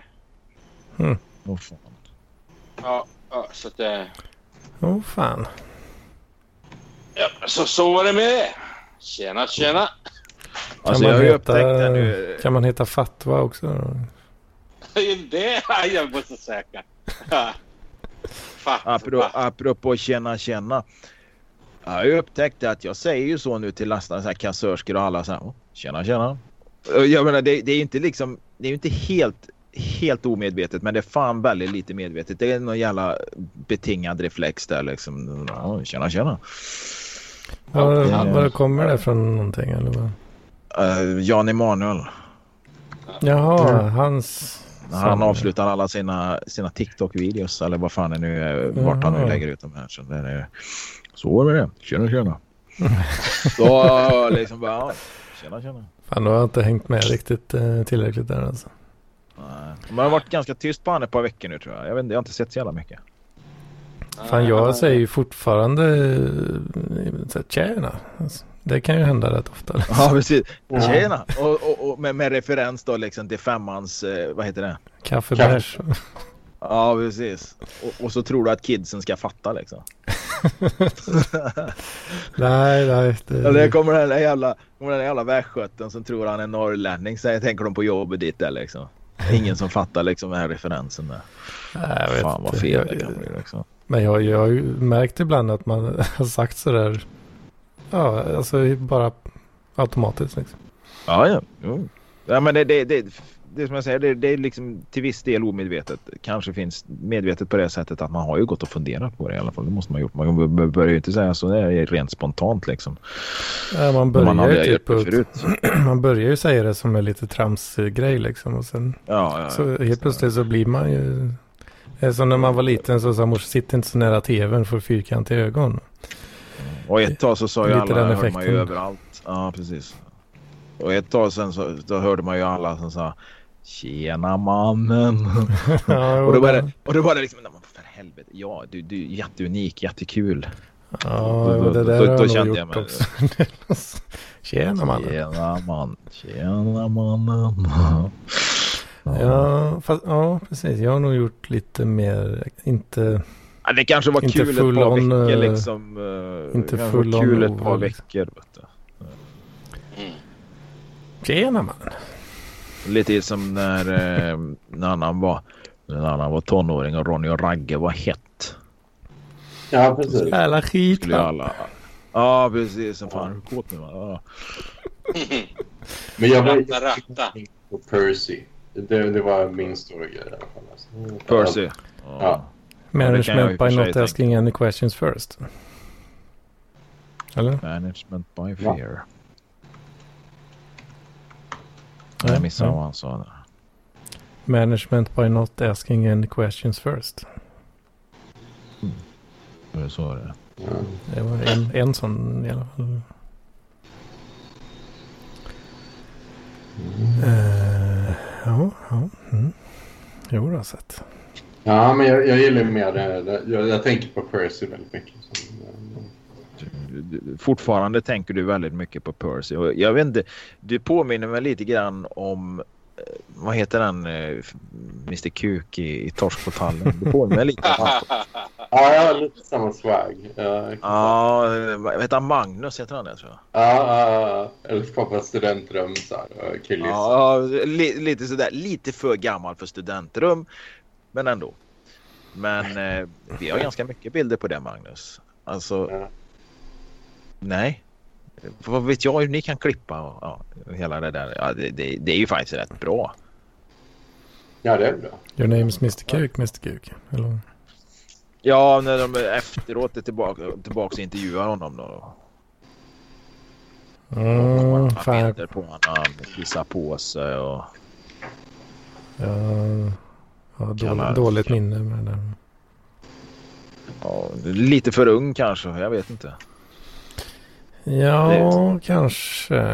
[SPEAKER 1] Mm.
[SPEAKER 3] Åh, fan.
[SPEAKER 2] Ja, ja, så att det...
[SPEAKER 1] Åh oh, fan.
[SPEAKER 2] Ja, så, så var det med det. Tjena, tjena.
[SPEAKER 3] Alltså,
[SPEAKER 1] man
[SPEAKER 3] ju
[SPEAKER 1] heta-
[SPEAKER 3] upptäckt det nu.
[SPEAKER 1] Kan man heta Fatwa också?
[SPEAKER 2] Det är jag måste säkra. Fatt,
[SPEAKER 3] Apropå, apropå känna känna. Jag har ju upptäckt att jag säger ju så nu till lastare, så här kassörskor och alla så här. "Åh, Tjena tjena. Jag menar det, det är ju inte liksom. Det är ju inte helt helt omedvetet men det är fan väldigt lite medvetet. Det är någon jävla betingad reflex där liksom. Ja, tjena tjena.
[SPEAKER 1] Var,
[SPEAKER 3] Ja.
[SPEAKER 1] var kommer det från någonting eller vad?
[SPEAKER 3] Uh, Jan Emanuel.
[SPEAKER 1] Jaha, hans...
[SPEAKER 3] Han avslutar alla sina, sina TikTok-videos eller vad fan det nu är. Vart han nu lägger ut dem här. Så, det är, så var det det. Tjena tjena. så liksom bara. ja, Tjena tjena.
[SPEAKER 1] Fan, då har jag inte hängt med riktigt eh, tillräckligt där alltså.
[SPEAKER 3] Nej. Man har varit ganska tyst på honom ett par veckor nu tror jag. Jag, vet, inte, jag har inte sett så jävla mycket.
[SPEAKER 1] Fan, jag säger ju fortfarande eh, så här, tjena. Alltså, det kan ju hända rätt ofta. Liksom.
[SPEAKER 3] Ja precis. Tjena. Och, och, och med, med referens då liksom till femmans, eh, vad heter det?
[SPEAKER 1] Kaffebärs.
[SPEAKER 3] Ja precis. Och, och så tror du att kidsen ska fatta liksom.
[SPEAKER 1] nej, nej. Det,
[SPEAKER 3] Eller kommer den där jävla, kommer den där jävla västgöten som tror han är norrlänning. Så tänker de på jobbet dit där liksom. Ingen som fattar liksom den här referensen där.
[SPEAKER 1] nej, jag
[SPEAKER 3] Fan vad fel
[SPEAKER 1] Jag-
[SPEAKER 3] det kan bli liksom.
[SPEAKER 1] Men jag, jag har ju märkt ibland att man har sagt sådär. Ja, alltså bara automatiskt liksom.
[SPEAKER 3] Ja, ja. Jo. ja men det, det, det, det som jag säger, det, det är liksom till viss del omedvetet. Kanske finns medvetet på det sättet att man har ju gått och funderat på det i alla fall. Det måste man ha gjort. Man börjar ju inte säga så. Det är rent spontant liksom.
[SPEAKER 1] Ja, man
[SPEAKER 3] man
[SPEAKER 1] börjar ju
[SPEAKER 3] ju
[SPEAKER 1] typ ut, man börjar ju säga det som en lite tramsgrej liksom. Och sen
[SPEAKER 3] Ja, ja,
[SPEAKER 1] så helt plötsligt så blir man ju. Som när man var liten så sa morsan sitt inte så nära tvn får fyrkantiga ögon.
[SPEAKER 3] Och ett tag så sa ju alla,
[SPEAKER 1] den
[SPEAKER 3] hörde man ju överallt. Ja, precis. Och ett tag sen så då hörde man ju alla som sa Tjena mannen.
[SPEAKER 1] ja,
[SPEAKER 3] och då var det, och då var det liksom, "Nej, men för helvete. Ja, du, du är jätteunik, jättekul.
[SPEAKER 1] Ja,
[SPEAKER 3] Då-
[SPEAKER 1] och det
[SPEAKER 3] då-
[SPEAKER 1] där
[SPEAKER 3] då-
[SPEAKER 1] har
[SPEAKER 3] då
[SPEAKER 1] jag nog
[SPEAKER 3] kände jag
[SPEAKER 1] gjort
[SPEAKER 3] mig-
[SPEAKER 1] också. Tjena man.
[SPEAKER 3] Tjena man. Tjena mannen.
[SPEAKER 1] Ja, fast, ja, precis. Jag har nog gjort lite mer, inte,
[SPEAKER 3] Ja, det kanske var
[SPEAKER 1] Inte
[SPEAKER 3] kul ett
[SPEAKER 1] full
[SPEAKER 3] par
[SPEAKER 1] on,
[SPEAKER 3] veckor
[SPEAKER 1] eh,
[SPEAKER 3] liksom. eh,
[SPEAKER 1] inte full
[SPEAKER 3] var
[SPEAKER 1] on
[SPEAKER 3] kul ett par veckor. Vet du.
[SPEAKER 2] Mm.
[SPEAKER 1] tjena man.
[SPEAKER 3] Lite som när, eh, när han var när han var tonåring och Ronny och Ragge var hett.
[SPEAKER 5] Ja, precis.
[SPEAKER 1] Jävla skit
[SPEAKER 3] Skulle alla... Ja precis. Som fan du kåt nu? Ja.
[SPEAKER 5] Men jag var
[SPEAKER 2] Ratta,
[SPEAKER 5] på Percy. Det, det var min stora grej i alla fall. Alltså.
[SPEAKER 3] Percy.
[SPEAKER 5] Ja.
[SPEAKER 3] Ja.
[SPEAKER 1] Management by not
[SPEAKER 3] tänka.
[SPEAKER 1] asking any questions first. Eller?
[SPEAKER 3] Management by fear.
[SPEAKER 1] Ja,
[SPEAKER 3] Jag missade
[SPEAKER 1] ja.
[SPEAKER 3] vad han sa där.
[SPEAKER 1] Management by not asking any questions first.
[SPEAKER 3] Det så är det.
[SPEAKER 5] Ja.
[SPEAKER 1] Det var en, en sån i alla fall. Eh, ja, ja. Mm. Jo, det har jag sett.
[SPEAKER 5] Ja, men jag, jag gillar mer det. Jag, jag tänker på Percy väldigt mycket. Så,
[SPEAKER 3] du- Fortfarande tänker du väldigt mycket på Percy. Och jag vet inte, du påminner mig lite grann om eh, vad heter den? eh, Mr Kuk i, i Torsk på tallen. Du påminner mig lite om han.
[SPEAKER 5] Ja, jag har lite samma swag. Ja,
[SPEAKER 3] Ja, vad heter han? Magnus heter han det tror jag.
[SPEAKER 5] ja. Eller skapa studentrum så här. och Killis.
[SPEAKER 3] Ja, li, lite sådär. Lite för gammal för studentrum. Men ändå. Men eh, vi har ganska mycket bilder på det Magnus. Alltså,
[SPEAKER 5] Ja.
[SPEAKER 3] Nej. Vad vet jag hur ni kan klippa och ja, hela det där. Ja, det, det, det är ju faktiskt rätt bra.
[SPEAKER 5] ja, det är bra.
[SPEAKER 1] Your name is Mr Kuk, Mr Kuk. Eller?
[SPEAKER 3] Ja, när de efteråt är tillbaka, tillbaka och intervjuar honom då.
[SPEAKER 1] Mm, fan,
[SPEAKER 3] på honom, kissar på sig och...
[SPEAKER 1] har
[SPEAKER 3] Kallar-
[SPEAKER 1] dåligt, dåligt minne med det där.
[SPEAKER 3] Ja, lite för ung kanske, jag vet inte.
[SPEAKER 1] Ja, kanske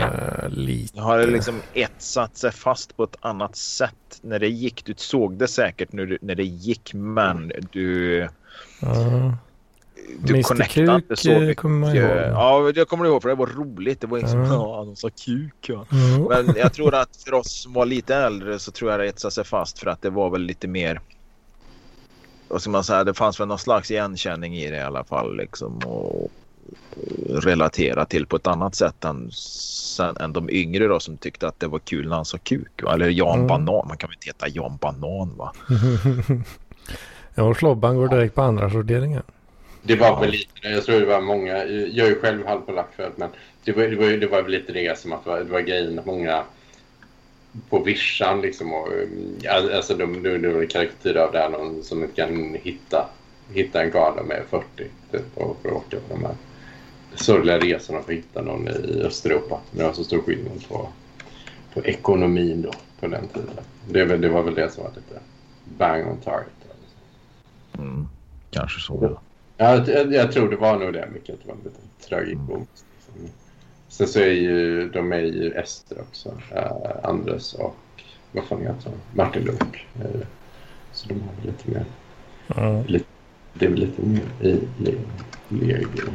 [SPEAKER 1] lite.
[SPEAKER 3] Jag har liksom etsat sig fast på ett annat sätt när det gick. Du såg det säkert när, du, när det gick men du,
[SPEAKER 1] Ja.
[SPEAKER 3] du
[SPEAKER 1] Mr.
[SPEAKER 3] connectade inte så
[SPEAKER 1] eh,
[SPEAKER 3] mycket.
[SPEAKER 1] kommer man ihåg.
[SPEAKER 3] Ja, det kommer du ihåg för det var roligt. Det var liksom,
[SPEAKER 1] Ja.
[SPEAKER 3] ja, de sa kuk. Ja.
[SPEAKER 1] Mm.
[SPEAKER 3] Men jag tror att för oss som var lite äldre så tror jag det etsade sig fast för att det var väl lite mer vad ska man säga, det fanns väl någon slags igenkänning i det i alla fall liksom. Och relatera till på ett annat sätt än, sen, än de yngre då som tyckte att det var kul när han sa kuk. Va? Eller Jan
[SPEAKER 1] Mm.
[SPEAKER 3] Banan, man kan väl inte heta Jan Banan va?
[SPEAKER 1] ja, och Slobban går direkt på andra sorteringen.
[SPEAKER 5] Det var väl lite, jag tror det var många, jag är ju själv halvpolack förut, men det var, det, var, det var väl lite det som att det var, det var grejen att många på vischan liksom och, um, alltså de, de, de karikatyrer av det här någon som inte kan hitta, hitta en gala med 40 typ och för åka på de här sorgliga resorna för att hitta någon i Östeuropa. Det var så stor skillnad på, på ekonomin då på den tiden. Det, det var väl det som var lite bang on target.
[SPEAKER 3] Mm. Kanske så. Ja.
[SPEAKER 5] Ja, jag, jag tror det var nog det mycket. Att det var lite tragikomiskt. Liksom. Sen så är ju de är ju ester också. Uh, Andres och vad fan heter han? Martin Luuk. Uh, så de har lite mer.
[SPEAKER 1] Ja.
[SPEAKER 5] Det är väl lite mer i le- legio.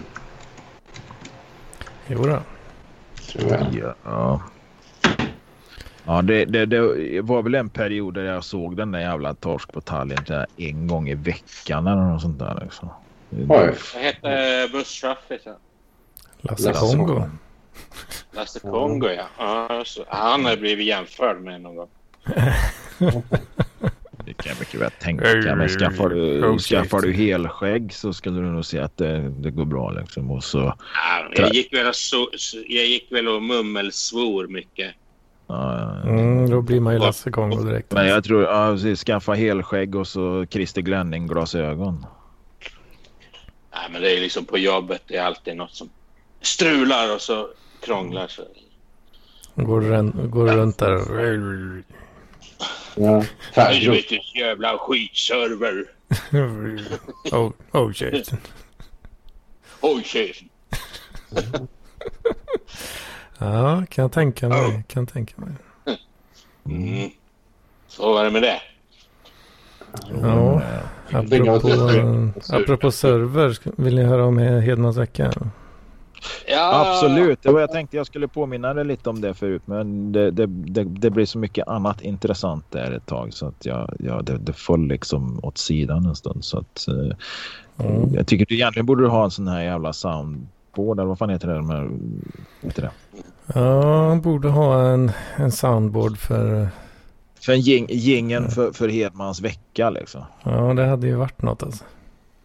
[SPEAKER 1] Jo då.
[SPEAKER 5] Tror jag.
[SPEAKER 3] Ja. ja. Ja, det, det, det var väl en period där jag såg den där jävla torsk på Tallinn en gång i veckan eller något sånt där. Liksom.
[SPEAKER 5] Oj.
[SPEAKER 2] Vad hette busschauffören?
[SPEAKER 1] Lasse Kongo.
[SPEAKER 2] Lasse Kongo, ja. ja han har blivit jämförd med någon gång.
[SPEAKER 3] Det kan jag mycket väl tänka mig. Skaffar du,
[SPEAKER 1] Oh,
[SPEAKER 3] skaffar du helskägg så skulle du nog se att det, det går bra. Liksom. Och så,
[SPEAKER 2] Ja, jag, gick väl och så, så, jag gick väl och mummelsvor mycket.
[SPEAKER 3] ja,
[SPEAKER 1] Mm, då blir man ju Lasse Kongo direkt.
[SPEAKER 3] Men jag tror, ja, skaffa helskägg och så Christer Glenning-glasögon.
[SPEAKER 2] Nej, men det är liksom på jobbet. Det är alltid något som strular och så krånglar. Så.
[SPEAKER 1] Går, ren- går runt där.
[SPEAKER 5] Ja.
[SPEAKER 2] Nej,
[SPEAKER 5] Fan,
[SPEAKER 2] Du vet, en jävla skitserver.
[SPEAKER 1] oh, oh shit.
[SPEAKER 2] Oj, chefen.
[SPEAKER 1] Ja, kan jag tänka mig. Kan jag tänka mig.
[SPEAKER 2] Mm. Så var det med det.
[SPEAKER 1] Ja,
[SPEAKER 5] kan
[SPEAKER 1] apropå, apropå server. Vill ni höra om Hedmans vecka?
[SPEAKER 2] Ja,
[SPEAKER 3] Absolut, det var jag tänkte jag skulle påminna dig lite om det förut. Men det, det, det, det blir så mycket annat intressant där ett tag. Så att jag, jag, det, det föll liksom åt sidan en stund. Så att, eh,
[SPEAKER 1] Mm.
[SPEAKER 3] Jag tycker du egentligen borde du ha en sån här jävla soundboard. Eller vad fan heter det? De här, heter det?
[SPEAKER 1] Ja, borde ha en, en soundboard för...
[SPEAKER 3] För en ging, gingen för, för Hedmans vecka liksom.
[SPEAKER 1] Ja, det hade ju varit något alltså.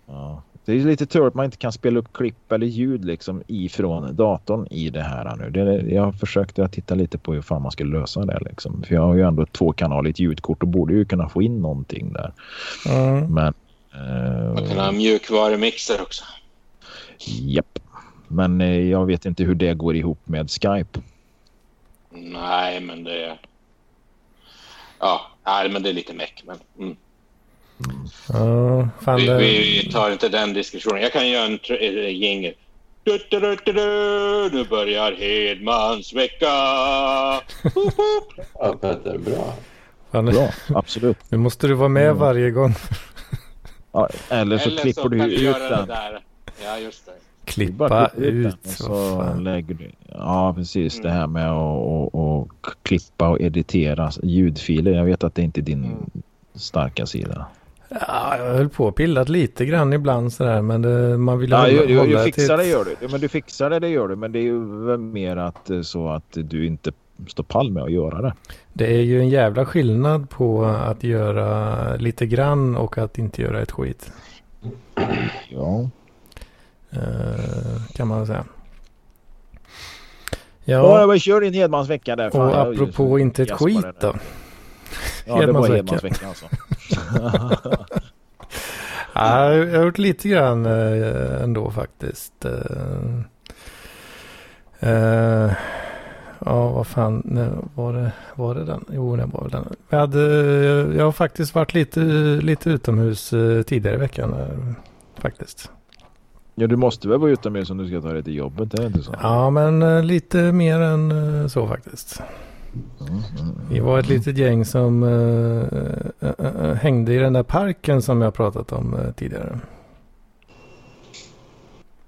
[SPEAKER 3] Ja. Det är lite tur att man inte kan spela upp klipp eller ljud liksom ifrån datorn i det här nu. Det, jag försökte att titta lite på hur fan man skulle lösa det liksom. För jag har ju ändå ett tvåkanaligt ljudkort och borde ju kunna få in någonting där.
[SPEAKER 1] Mm.
[SPEAKER 3] Men...
[SPEAKER 2] Man kan ha
[SPEAKER 3] Eh,
[SPEAKER 2] en mjukvarumixer också.
[SPEAKER 3] japp. Men eh, jag vet inte hur det går ihop med Skype.
[SPEAKER 2] Nej, men det... Ja, nej, men det är lite meck. Men, mm.
[SPEAKER 1] Ja, fan
[SPEAKER 2] vi, vi tar inte den diskussionen. Jag kan göra en eh, jingel. Du, du, du, du, du, Nu börjar Hedmans vecka.
[SPEAKER 5] Ja, Petter, bra.
[SPEAKER 1] Fan,
[SPEAKER 3] Bra, absolut.
[SPEAKER 1] nu måste du vara med
[SPEAKER 3] Mm.
[SPEAKER 1] varje gång.
[SPEAKER 3] Ja, eller så
[SPEAKER 2] Eller
[SPEAKER 3] klipper
[SPEAKER 2] så
[SPEAKER 3] du ut den.
[SPEAKER 2] där. Ja, just det.
[SPEAKER 1] Klippa ut.
[SPEAKER 3] och
[SPEAKER 1] Så
[SPEAKER 3] lägger du. Ja, precis.
[SPEAKER 2] Mm.
[SPEAKER 3] Det här med att och, och klippa och editera ljudfiler. Jag vet att det inte är din
[SPEAKER 2] Mm.
[SPEAKER 3] starka sida.
[SPEAKER 1] Ja, jag höll på och pillat lite grann ibland sådär. Men det, man vill
[SPEAKER 3] Ja,
[SPEAKER 1] hålla,
[SPEAKER 3] jag, jag, jag fixar det
[SPEAKER 1] ett-
[SPEAKER 3] gör du. Ja, Men du fixar det, det gör du. Men det är ju mer att eh, så att du inte står pall med att göra det.
[SPEAKER 1] Det är ju en jävla skillnad på att göra lite grann och att inte göra ett skit.
[SPEAKER 3] Ja.
[SPEAKER 1] Eh, kan man säga.
[SPEAKER 3] Ja,
[SPEAKER 1] Ja,
[SPEAKER 3] jag kör din Hedmans vecka där. Fan,
[SPEAKER 1] och apropå inte ett skit då.
[SPEAKER 3] Ja, det var
[SPEAKER 1] vecka.
[SPEAKER 3] Hedmans vecka alltså.
[SPEAKER 1] Ja, jag har gjort lite grann eh, ändå faktiskt. Eh, eh, ja, vad fan var det, var det den? Jo, det var väl den. Jag, hade, jag har faktiskt varit lite, lite utomhus tidigare i veckan. faktiskt.
[SPEAKER 3] Ja, du måste väl vara utomhus om du ska ta dig till jobbet, är det inte så?
[SPEAKER 1] Ja, men lite mer än så faktiskt. Vi var ett litet gäng som eh, eh, eh, hängde i den där parken som jag pratat om eh, tidigare.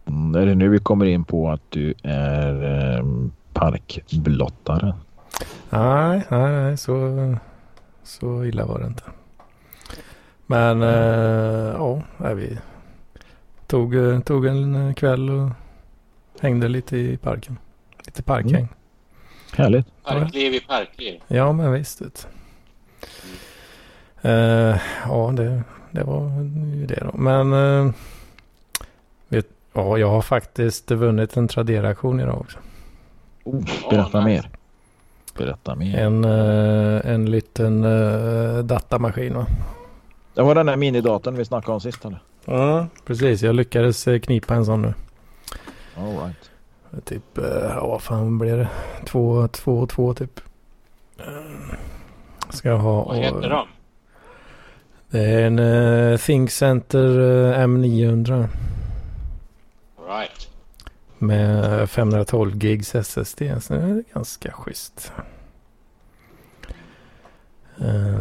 [SPEAKER 3] Mm, är det nu vi kommer in på att du är eh, parkblottare?
[SPEAKER 1] Nej, nej, nej, så, så illa var det inte. Men eh, ja, vi tog, tog en kväll och hängde lite i parken. Lite parkhäng.
[SPEAKER 3] Mm. Härligt.
[SPEAKER 2] Parkliv i parkliv.
[SPEAKER 1] Ja, men visst. Vet. Eh, ja, det, det var ju det då. Men eh, vet, ja, jag har faktiskt vunnit en Tradera-aktion idag också.
[SPEAKER 3] Oh, berätta
[SPEAKER 2] Ja,
[SPEAKER 3] mer. Berätta mer.
[SPEAKER 1] En, eh, en liten datamaskin va?
[SPEAKER 3] Det var den där minidatorn vi snackade om sist eller?
[SPEAKER 1] Ja, precis. Jag lyckades knipa en sån nu.
[SPEAKER 3] All right.
[SPEAKER 1] Typ, eh, ja vad fan blir det? Två, två, två typ. Eh, Ska jag ha.
[SPEAKER 2] Vad heter de?
[SPEAKER 1] Det är en uh, ThinkCenter eh, M900
[SPEAKER 2] Right.
[SPEAKER 1] med 512 gigs SSD. Så det är ganska schysst.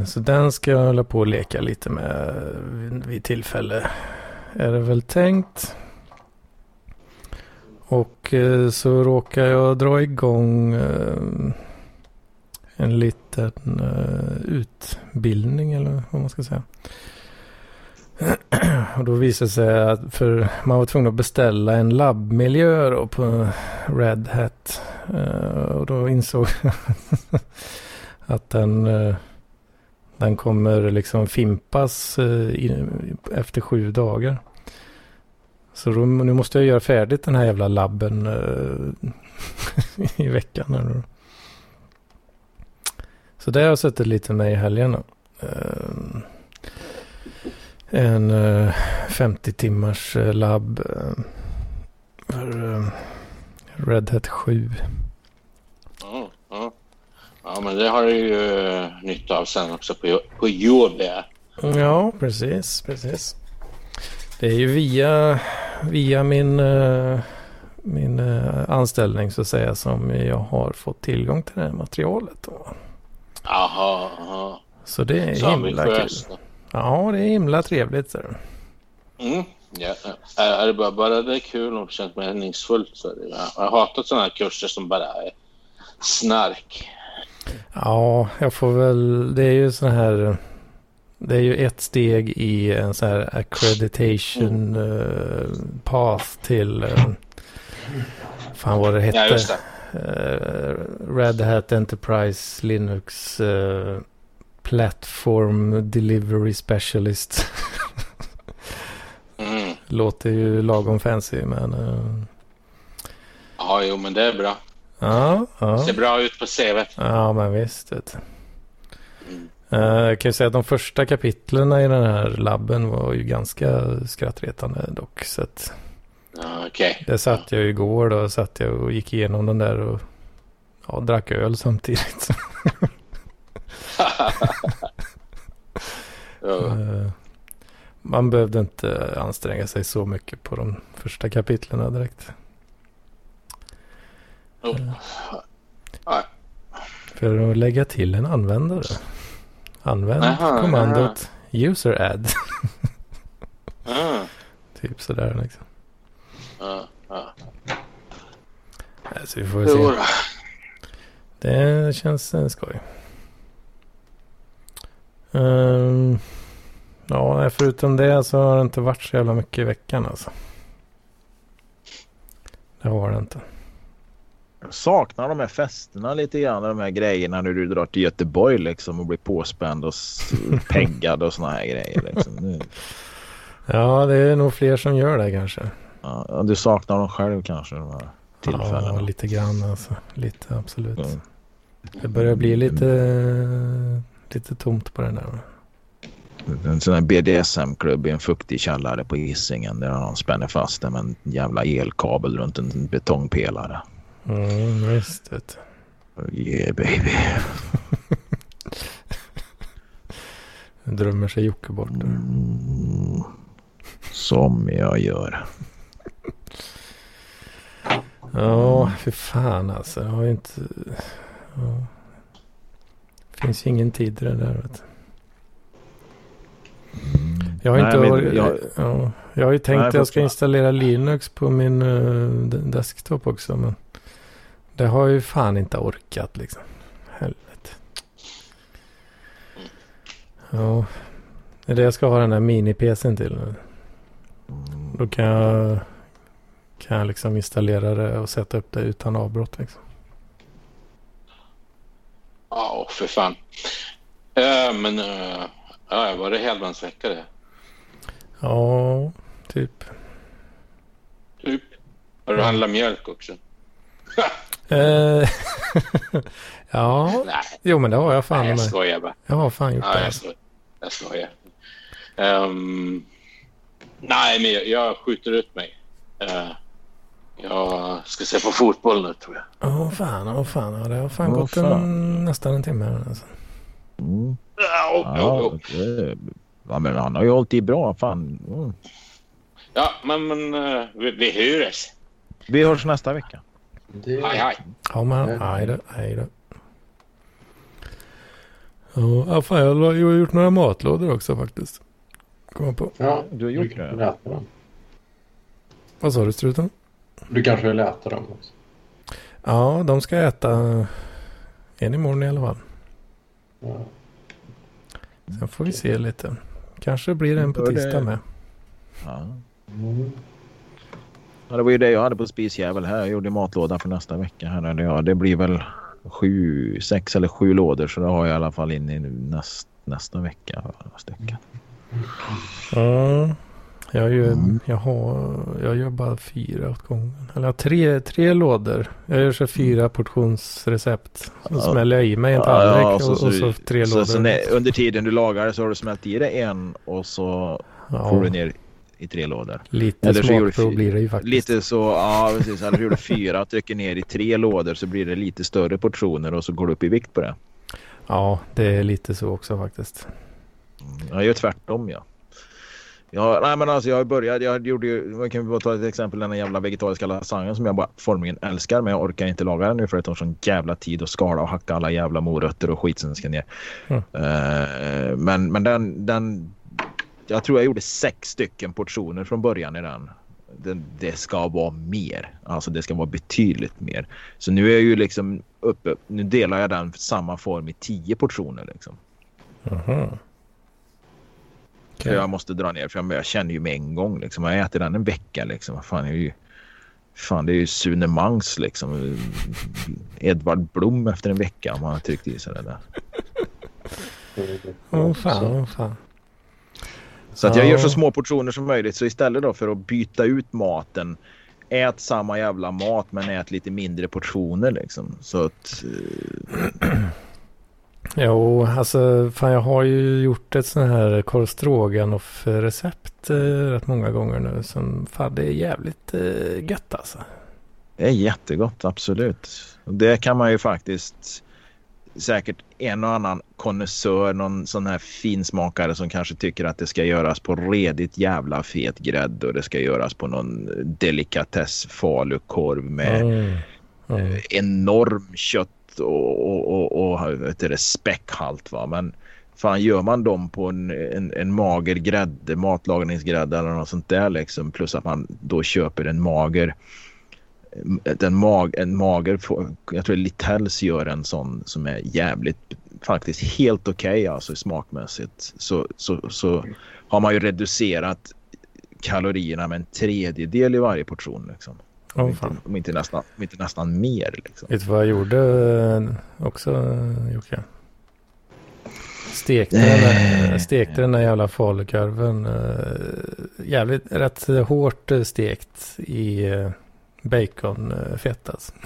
[SPEAKER 1] Så den ska jag hålla på och leka lite med vid- vid tillfälle. Är det väl tänkt. Och eh, så råkar jag dra igång eh, en liten eh, utbildning eller vad man ska säga. Och då visade det sig att för man var tvungen att beställa en labbmiljö då på Red Hat. Och då insåg jag att den, den kommer liksom fimpas efter sju dagar. Så då, nu måste jag göra färdigt den här jävla labben eh, i veckan. Här nu. Så det har jag suttit lite med i helgen. Eh, en eh, 50 timmars eh, labb eh, för eh, Red Hat 7.
[SPEAKER 2] Ja, ja. ja, men det har du ju nytta av sen också på, på jobbet.
[SPEAKER 1] Ja, precis, precis. Det är ju via, via min, eh, min eh, anställning så att säga som jag har fått tillgång till det här materialet. Då.
[SPEAKER 2] Jaha.
[SPEAKER 1] Så det är
[SPEAKER 2] Så
[SPEAKER 1] himla kul. Ja, det är himla trevligt. Så.
[SPEAKER 2] Mm. Ja, är det bara, bara det är kul och känns meningsfullt så är det, ja. Jag har hatat sådana här kurser som bara är snark.
[SPEAKER 1] Ja, jag får väl, det är ju så här, det är ju ett steg i en så här accreditation eh, path till, uh, fan vad det hette.
[SPEAKER 2] Ja, just det.
[SPEAKER 1] Eh, Red Hat Enterprise Linux eh, Platform Delivery Specialist.
[SPEAKER 2] Mm.
[SPEAKER 1] Låter ju lagom fancy men eh,
[SPEAKER 2] Ja, jo, men det är bra.
[SPEAKER 1] ja, ja.
[SPEAKER 2] Ser bra ut på CV.
[SPEAKER 1] Ja, men visst. Vet. du.
[SPEAKER 2] Mm.
[SPEAKER 1] Eh, Jag kan ju säga att de första kapitlen i den här labben var ju ganska skrattretande dock. Så att
[SPEAKER 2] Okej.
[SPEAKER 1] det satt jag ju igår då. Satt jag och gick igenom den där och ja, drack öl samtidigt. Eh, Man behövde inte anstränga sig så mycket på de första kapitlen direkt.
[SPEAKER 2] Oh. Ja.
[SPEAKER 1] För att lägga till en användare. Använd
[SPEAKER 2] Aha,
[SPEAKER 1] kommandot user add.
[SPEAKER 2] Ah,
[SPEAKER 1] typ sådär liksom.
[SPEAKER 2] ja, ja.
[SPEAKER 1] Nej, Så vi får väl se. Det känns eh, skoj. Ehm, ja, förutom det så har det inte varit så jävla mycket i veckan alltså. Det har det inte.
[SPEAKER 3] Saknar de här festerna lite grann. De här grejerna när du drar till Göteborg liksom och blir påspänd och peggad och såna här grejer. Liksom.
[SPEAKER 1] Ja, det är nog fler som gör det kanske.
[SPEAKER 3] Ja, du saknar dem själv kanske de här
[SPEAKER 1] Ja,
[SPEAKER 3] tillfällena.
[SPEAKER 1] lite grann alltså. Lite absolut.
[SPEAKER 3] Mm.
[SPEAKER 1] Det börjar bli lite, lite tomt på den där.
[SPEAKER 3] En sån här BDSM-klubb i en fuktig källare på Hisingen där de spänner fast en jävla elkabel runt en betongpelare.
[SPEAKER 1] Mm, visst vet du.
[SPEAKER 3] Yeah baby.
[SPEAKER 1] Drömmer sig Jocke bort.
[SPEAKER 3] Mm. Som jag gör.
[SPEAKER 1] Ja, för fan alltså. Jag har ju inte... Ja. finns ju ingen tid i det där. Vet du. Jag har
[SPEAKER 3] Nej,
[SPEAKER 1] inte...
[SPEAKER 3] men jag-
[SPEAKER 1] ja, jag har ju tänkt
[SPEAKER 3] Nej,
[SPEAKER 1] att jag ska installera Linux på min uh, desktop också. Men det har ju fan inte orkat liksom. Helvete. Ja. Det är det jag ska ha den här mini-PCn till nu. Då kan jag, kan jag liksom installera det och sätta upp det utan avbrott liksom.
[SPEAKER 2] Ja, för fan. Eh, men uh, ja, var det helgdagsvecka det?
[SPEAKER 1] Ja, typ.
[SPEAKER 2] Typ. Har du handlat mjölk också?
[SPEAKER 1] Eh, ja,
[SPEAKER 2] Nej,
[SPEAKER 1] jo men det har jag fan
[SPEAKER 2] nej jag
[SPEAKER 1] med.
[SPEAKER 2] skojar bara.
[SPEAKER 1] Jag har fan gjort
[SPEAKER 2] Ja,
[SPEAKER 1] det.
[SPEAKER 2] jag, skojar. jag skojar. Ehm, nej, men jag, jag skjuter ut mig. Eh, jag ska se på fotboll nu tror jag.
[SPEAKER 1] Åh fan, åh fan. Ja, det har fan
[SPEAKER 3] Åh,
[SPEAKER 1] gått En,
[SPEAKER 3] fan.
[SPEAKER 1] nästan en timme. här, Alltså.
[SPEAKER 3] Mm.
[SPEAKER 2] Ja, ja,
[SPEAKER 3] Ja, det, ja, men han har ju hållit i bra. Fan. Mm.
[SPEAKER 2] ja men, men eh, vi, vi hörs.
[SPEAKER 3] Vi hörs nästa vecka.
[SPEAKER 5] Det,
[SPEAKER 2] Hej, hej.
[SPEAKER 1] Ja men, hej då, hej då. Ja, fan jag har ju gjort några matlådor också faktiskt. Kom på.
[SPEAKER 5] Ja,
[SPEAKER 3] Du har gjort
[SPEAKER 5] du
[SPEAKER 3] det.
[SPEAKER 5] dem.
[SPEAKER 1] Vad sa du struten?
[SPEAKER 5] Du kanske vill äta dem också.
[SPEAKER 1] Ja, de ska jag äta en imorgon i alla fall.
[SPEAKER 5] Ja.
[SPEAKER 1] Sen får vi se lite. Kanske blir det en på tisdag med.
[SPEAKER 3] Ja.
[SPEAKER 5] Mm.
[SPEAKER 3] Ja, det var ju det jag hade på spisjävel här. Jag gjorde matlåda för nästa vecka. Här. Ja, det blir väl sju, sex eller sju lådor. Så det har jag i alla fall in i näst, nästa vecka. stycken.
[SPEAKER 1] Ja, jag, gör,
[SPEAKER 3] Mm.
[SPEAKER 1] jag, har, jag gör bara fyra åt gången. Eller tre, tre lådor. Jag gör så fyra portionsrecept. Så
[SPEAKER 3] Ja.
[SPEAKER 1] smäller jag i mig en
[SPEAKER 3] Ja,
[SPEAKER 1] tallrik
[SPEAKER 3] ja,
[SPEAKER 1] och,
[SPEAKER 3] så-
[SPEAKER 1] och, så,
[SPEAKER 3] så-
[SPEAKER 1] tre
[SPEAKER 3] Så,
[SPEAKER 1] lådor.
[SPEAKER 3] så när, under tiden du lagar så har du smält i det en och så
[SPEAKER 1] ja,
[SPEAKER 3] får du ner i tre lådor.
[SPEAKER 1] lite
[SPEAKER 3] Eller så gjorde
[SPEAKER 1] smakprov blir det ju faktiskt.
[SPEAKER 3] Lite så, ja precis. Eller gör du fyra, trycker ner i tre lådor så blir det lite större portioner och så går du upp i vikt på det.
[SPEAKER 1] Ja, det är lite så också faktiskt.
[SPEAKER 3] Jag gör tvärtom ja. Ja, nej men alltså jag började, jag gjorde ju, man kan bara ta ett exempel den här jävla vegetariska lasagnen som jag bara formligen älskar men jag orkar inte laga den nu för det tar sån jävla tid att skala och hacka alla jävla morötter och skit som ska ner.
[SPEAKER 1] Mm.
[SPEAKER 3] Eh, men men den, den, jag tror jag gjorde sex stycken portioner från början i den. den. Det ska vara mer, alltså det ska vara betydligt mer. Så nu är jag ju liksom uppe, nu delar jag den samma form i tio portioner liksom.
[SPEAKER 1] Aha.
[SPEAKER 3] Så jag måste dra ner för jag, jag känner ju med en gång liksom. Jag äter den en vecka liksom. Fan, jag är ju, fan det är ju Sune Mangs liksom. Edvard Blom efter en vecka om man har tryckt i sig det där.
[SPEAKER 1] Åh fan, åh fan.
[SPEAKER 3] Så att jag
[SPEAKER 1] Ja.
[SPEAKER 3] gör så små portioner som möjligt. Så istället då för att byta ut maten. Ät samma jävla mat men ät lite mindre portioner liksom. Så att... eh,
[SPEAKER 1] Jo, alltså fan jag har ju gjort ett sån här korv recept eh, rätt många gånger nu. Som fan det är jävligt eh, gött alltså.
[SPEAKER 3] Det är jättegott, absolut. Det kan man ju faktiskt säkert en och annan konnässör, någon sån här finsmakare som kanske tycker att det ska göras på redigt jävla fet grädde och det ska göras på någon delikatess falukorv med
[SPEAKER 1] Mm. Mm.
[SPEAKER 3] enorm kött och, och, och, och vet du, det, späckhalt. Va? Men fan gör man dem på en, en, en mager grädde, matlagningsgrädde eller något sånt där liksom. Plus att man då köper en mager en, mag, en mager, jag tror Littells gör en sån som är jävligt, faktiskt helt okej okay, alltså smakmässigt. Så, så, så har man ju reducerat kalorierna med en tredjedel i varje portion. Liksom.
[SPEAKER 1] Åh,
[SPEAKER 3] Om, inte, om, inte nästan, om inte nästan mer. Liksom.
[SPEAKER 1] Vet du vad jag gjorde eh, också eh, Jocke? Stekte, den
[SPEAKER 3] Eh.
[SPEAKER 1] där, stekte den där jävla falukorven. eh, Jävligt rätt hårt eh, stekt i eh, baconfett alltså.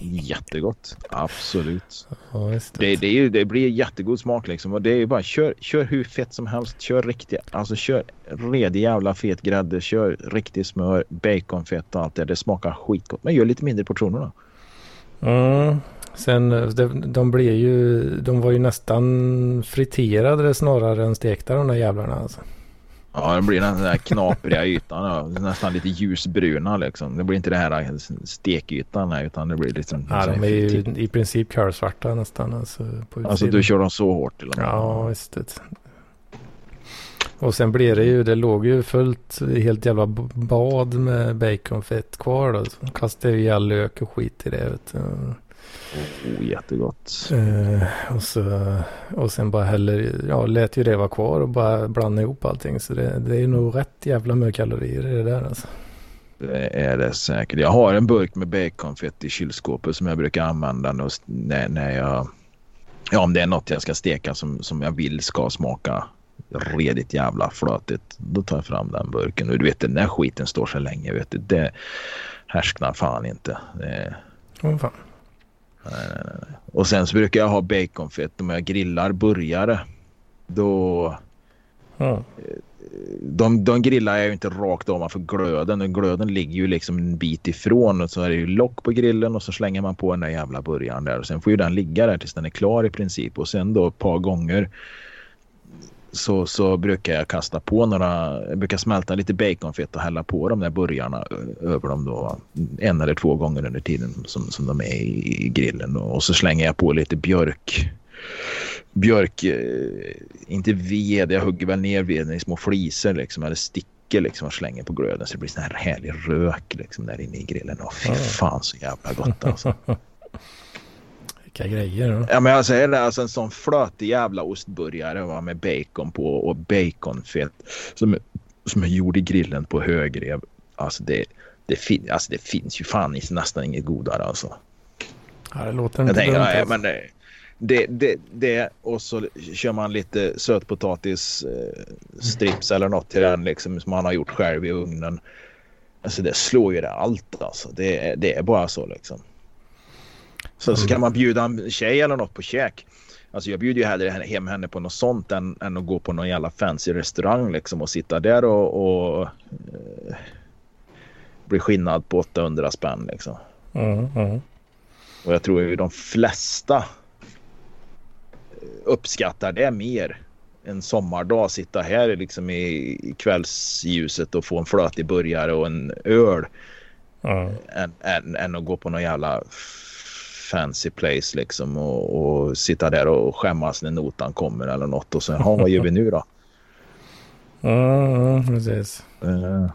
[SPEAKER 3] Jättegott, absolut.
[SPEAKER 1] Ja, just
[SPEAKER 3] Det, det, är det blir jättegod smak liksom. Och det är ju bara kör, kör hur fett som helst. Kör riktigt, alltså kör redig jävla fet grädde. Kör riktigt smör, baconfett och allt det. Det smakar skitgott. Men gör lite mindre portioner då.
[SPEAKER 1] Mm. Sen de, de blev ju, de var ju nästan friterade snarare än stekta de där jävlarna alltså.
[SPEAKER 3] Ja, det blir den där knapriga ytan. Nästan lite ljusbruna liksom. Det blir inte det här stekytan här, utan det blir liksom...
[SPEAKER 1] Ja, de är ju i princip kolsvarta nästan alltså. På
[SPEAKER 3] Alltså du kör dem så hårt till och med.
[SPEAKER 1] Ja, visst. det. Och sen blev det ju, det låg ju fullt helt jävla bad med baconfett kvar då. Så kastade jag ju all lök och skit i det. Vet du.
[SPEAKER 3] Oh, jättegott.
[SPEAKER 1] Eh, och, så, och sen bara häller, ja, lät ju det vara kvar och bara blanda ihop allting. Så det, det är nog rätt jävla mycket kalorier i det där alltså.
[SPEAKER 3] Det är det säkert. Jag har en burk med baconfett i kylskåpet som jag brukar använda när, när jag... Ja, om det är något jag ska steka som, som jag vill ska smaka redigt jävla flötigt. Då tar jag fram den burken. Och du vet den där skiten står så länge. Vet du. Det härsknar fan inte. Det...
[SPEAKER 1] Oh, fan.
[SPEAKER 3] Nej, nej, nej. Och sen så brukar jag ha baconfett om jag grillar burgare. Då...
[SPEAKER 1] Mm.
[SPEAKER 3] De, de grillar jag ju inte rakt ovanför glöden. Glöden ligger ju liksom en bit ifrån. Och så är det ju lock på grillen och så slänger man på den där jävla burgaren där. Och sen får ju den ligga där tills den är klar i princip. Och sen då ett par gånger så, så brukar jag kasta på några, jag brukar smälta lite baconfett och hälla på de där burgarna över dem då en eller två gånger under tiden som, som de är i, grillen. Då. Och så slänger jag på lite björk. Björk, eh, inte ved, jag hugger väl ner veden i små flisor liksom, eller stickor liksom och slänger på glöden så det blir sån här härlig rök liksom där inne i grillen. Och fy fan så jävla gott alltså.
[SPEAKER 1] Vilka grejer.
[SPEAKER 3] Ja men jag säger det, alltså en sån flötig jävla ostburgare va, med bacon på och baconfett som, som är gjord i grillen på högrev. Alltså det, det, fin, alltså det finns ju fan nästan inget godare alltså.
[SPEAKER 1] Ja, det låter
[SPEAKER 3] Jag
[SPEAKER 1] inte
[SPEAKER 3] tänker,
[SPEAKER 1] dumt.
[SPEAKER 3] ja,
[SPEAKER 1] alltså.
[SPEAKER 3] men det, det, det, det och så kör man lite sötpotatis eh, strips eller något till den liksom som man har gjort själv i ugnen. Alltså det slår ju det allt alltså. Det, det är bara så liksom. Så, så kan man bjuda en tjej eller något på käk. Alltså jag bjuder ju hellre hem henne på något sånt än, än att gå på någon jävla fancy restaurang liksom och sitta där och, och eh, bli skinnad på 800 spänn liksom.
[SPEAKER 1] Mm, mm.
[SPEAKER 3] Och jag tror ju de flesta eh, uppskattar det mer. En sommardag sitta här liksom i i kvällsljuset och få en flötig burgare och en öl
[SPEAKER 1] Mm.
[SPEAKER 3] än, än, än att gå på någon jävla fancy place liksom och, och sitta där och skämmas när notan kommer eller något och sen, ja vad gör vi nu då?
[SPEAKER 1] Mm, precis.
[SPEAKER 3] Eh,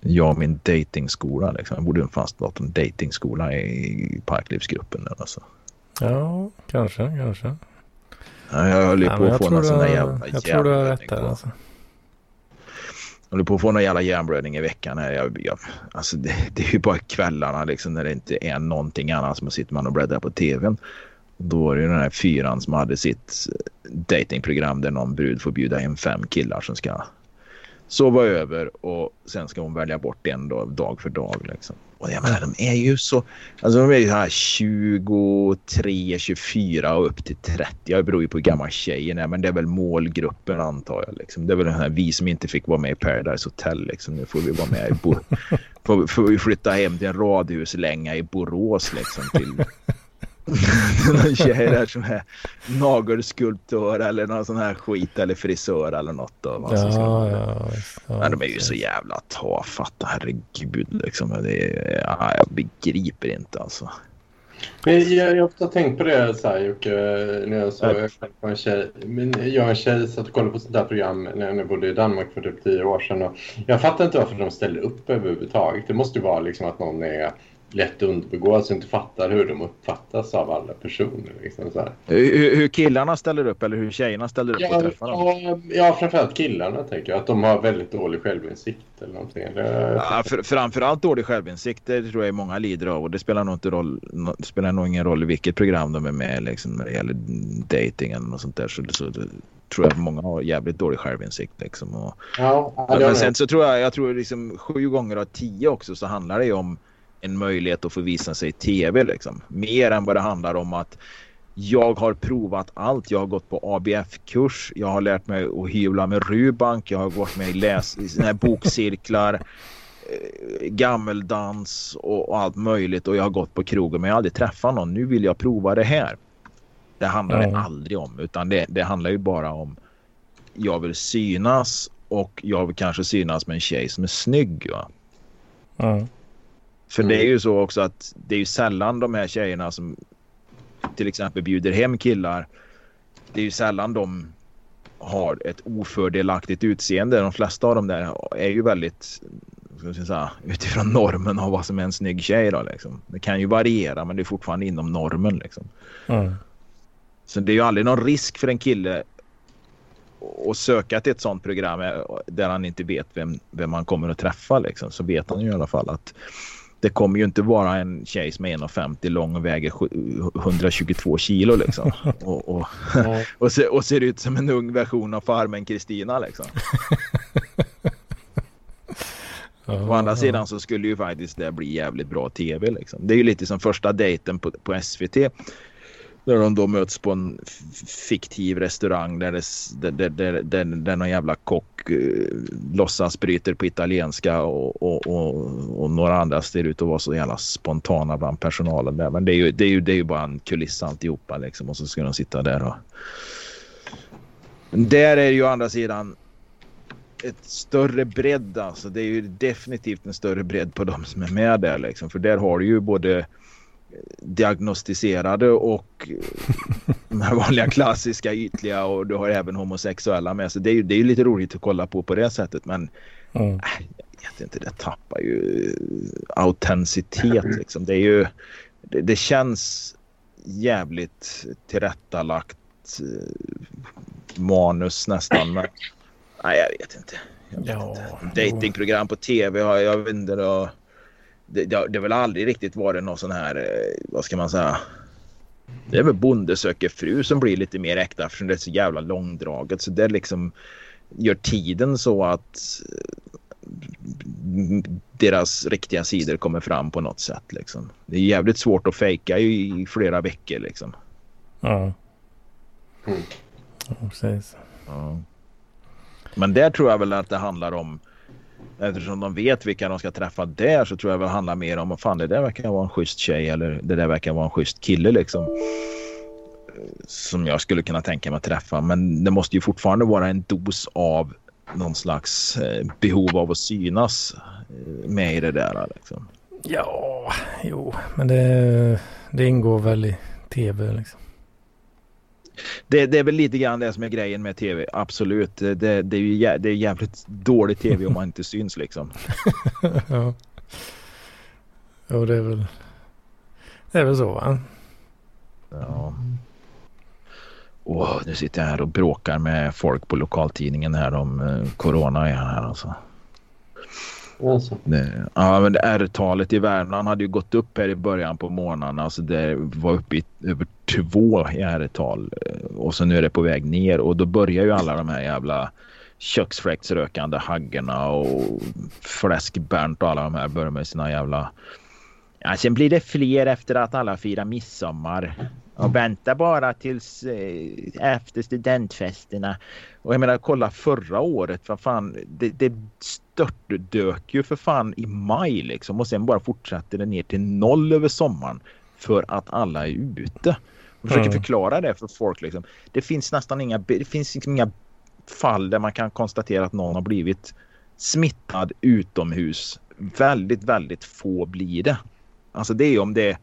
[SPEAKER 3] jag och min datingskola liksom. Jag borde fan starta en datingskola i Parklivsgruppen. Alltså.
[SPEAKER 1] Ja, kanske, kanske.
[SPEAKER 3] Ja, Jag höll ju
[SPEAKER 1] Ja,
[SPEAKER 3] på att få någon sån där jävla
[SPEAKER 1] jag tror du har rätt där alltså.
[SPEAKER 3] Håller på att få någon jävla hjärnblödning i veckan. Jag, jag, alltså det, det är ju bara kvällarna liksom, när det inte är någonting annat. Man sitter man och bläddrar på tvn. Då var det ju den här fyran som hade sitt datingprogram där någon brud får bjuda hem fem killar som ska sova över och sen ska hon välja bort en dag, dag för dag. Liksom. Och jag menar, de är ju så... Alltså de är ju så här 23, 24 och upp till 30. Jag beror ju på hur gammal tjejen är men det är väl målgruppen antar jag. Liksom. Det är väl den här vi som inte fick vara med i Paradise Hotel. Liksom. Nu får vi vara med i Bo- får, får vi flytta hem till en radhuslänga i Borås liksom till någon tjej där som är nagelskulptör eller någon sån här skit eller frisör eller något. Ska-
[SPEAKER 1] Ja, ja, ja,
[SPEAKER 3] men de är ju så jävla tafatta, herregud. Liksom. Det är, ja, jag begriper inte alltså.
[SPEAKER 5] Men jag, jag har ofta tänkt på det så här, Jocke, när jag såg på en tjej. Men jag och en tjej satt och kollade på sånt här program när jag bodde i Danmark för typ tio år sedan. Och jag fattar inte varför de ställer upp överhuvudtaget. Det måste ju vara liksom att någon är lätt underbegåvad så inte fattar hur de uppfattas av alla personer. Liksom så.
[SPEAKER 3] Hur, hur killarna ställer upp eller hur tjejerna ställer upp och
[SPEAKER 5] Ja,
[SPEAKER 3] träffar dem.
[SPEAKER 5] ja, framförallt killarna tänker jag. Att de har väldigt dålig självinsikt eller någonting. Eller,
[SPEAKER 3] Ja, för, framförallt dålig sjsjälvinsikt det tror jag många lider av och det spelar nog, inte roll, det spelar nog ingen roll i vilket program de är med liksom, när det gäller eller något sånt där så, så tror jag att många har jävligt dålig självinsikt. Liksom, och,
[SPEAKER 5] ja,
[SPEAKER 3] men sen så tror jag, jag tror liksom sju gånger av tio också så handlar det ju om en möjlighet att få visa sig i tv liksom. Mer än vad det handlar om att jag har provat allt. Jag har gått på ABF-kurs. Jag har lärt mig att hyvla med Rubank. Jag har gått med i, läs, i såna bokcirklar. eh, Gammeldans och, och allt möjligt. Och jag har gått på krogen men jag har aldrig träffat någon. Nu vill jag prova det här. Det handlar det
[SPEAKER 1] Ja.
[SPEAKER 3] aldrig om. Utan det, det handlar ju bara om jag vill synas och jag vill kanske synas med en tjej som är snygg. Va?
[SPEAKER 1] Mm.
[SPEAKER 3] För
[SPEAKER 5] Mm.
[SPEAKER 3] det är ju så också att det är ju sällan de här tjejerna som till exempel bjuder hem killar. Det är ju sällan de har ett ofördelaktigt utseende. De flesta av dem där är ju väldigt säga, utifrån normen av vad som är en snygg tjej. Då, liksom. Det kan ju variera men det är fortfarande inom normen. Liksom.
[SPEAKER 1] Mm.
[SPEAKER 3] Så det är ju aldrig någon risk för en kille att söka till ett sånt program där han inte vet vem, vem han kommer att träffa. Liksom. Så vet han ju i alla fall att det kommer ju inte vara en tjej som är 1,50 lång och väger 122 kilo liksom. Och, och, och, ser, och ser ut som en ung version av Farmen Kristina liksom. Å andra sidan så skulle ju faktiskt det bli jävligt bra tv liksom. Det är ju lite som första dejten på, på SVT. Där de då möts på en fiktiv restaurang där, det, där, där, där, där någon jävla kock uh, låtsas bryter på italienska och, och, och, och, några andra ser ut att vara så jävla spontana bland personalen där. Men det är ju, det är ju, det är ju bara en kuliss alltihopa liksom och så ska de sitta där och... Där är ju å andra sidan ett större bredd alltså. Det är ju definitivt en större bredd på de som är med där liksom. För där har du ju både diagnostiserade och de här vanliga klassiska ytliga och du har även homosexuella med. Så det är ju det är lite roligt att kolla på på det sättet men mm. äh, jag vet inte, det tappar ju autenticitet liksom. Det är ju det, det känns jävligt tillrättalagt eh, manus nästan men nej jag vet inte. Jag vet ja, inte. Datingprogram på tv har jag vet inte då det, det, har väl aldrig riktigt varit någon sån här, eh, vad ska man säga. Det är väl Bonde söker fru som blir lite mer äkta eftersom det är så jävla långdraget. Så det liksom gör tiden så att eh, deras riktiga sidor kommer fram på något sätt. Liksom. Det är jävligt svårt att fejka i flera veckor. Liksom.
[SPEAKER 1] Ja. Mm. ja precis.
[SPEAKER 3] Ja. Men där tror jag väl att det handlar om Eftersom de vet vilka de ska träffa där så tror jag väl handlar mer om att fan det där verkar vara en schysst tjej eller det där verkar vara en schysst kille liksom. Som jag skulle kunna tänka mig att träffa. Men det måste ju fortfarande vara en dos av någon slags eh, behov av att synas eh, med i det där. Liksom.
[SPEAKER 1] Ja, jo, men det, det ingår väl i tv liksom
[SPEAKER 3] det, det, är väl lite grann det som är grejen med tv. Absolut. Det, det är ju jä, det är jävligt dålig tv om man inte syns liksom.
[SPEAKER 1] ja. Jo, det är väl. Det är väl så va?
[SPEAKER 3] Ja. Åh, nu sitter jag här och bråkar med folk på lokaltidningen här om eh, corona igen här alltså. Alltså. Det, ja, men R-talet i Värmland hade ju gått upp här i början på månaden. Alltså det var uppe i över två i R-tal och så nu är det på väg ner och då börjar ju alla de här jävla köksfläktsrökande haggorna och fläskbernt och alla de här börjar med sina jävla... Ja, sen blir det fler efter att alla firar midsommar. Och vänta bara tills eh, efter studentfesterna. Och jag menar kolla förra året. Vad fan, det, det störtdök ju för fan i maj liksom. Och sen bara fortsatte det ner till noll över sommaren. För att alla är ute. Och försöker mm. förklara det för folk liksom. Det finns nästan inga, det finns liksom inga fall där man kan konstatera att någon har blivit smittad utomhus. Väldigt, väldigt få blir det. Alltså det är om det är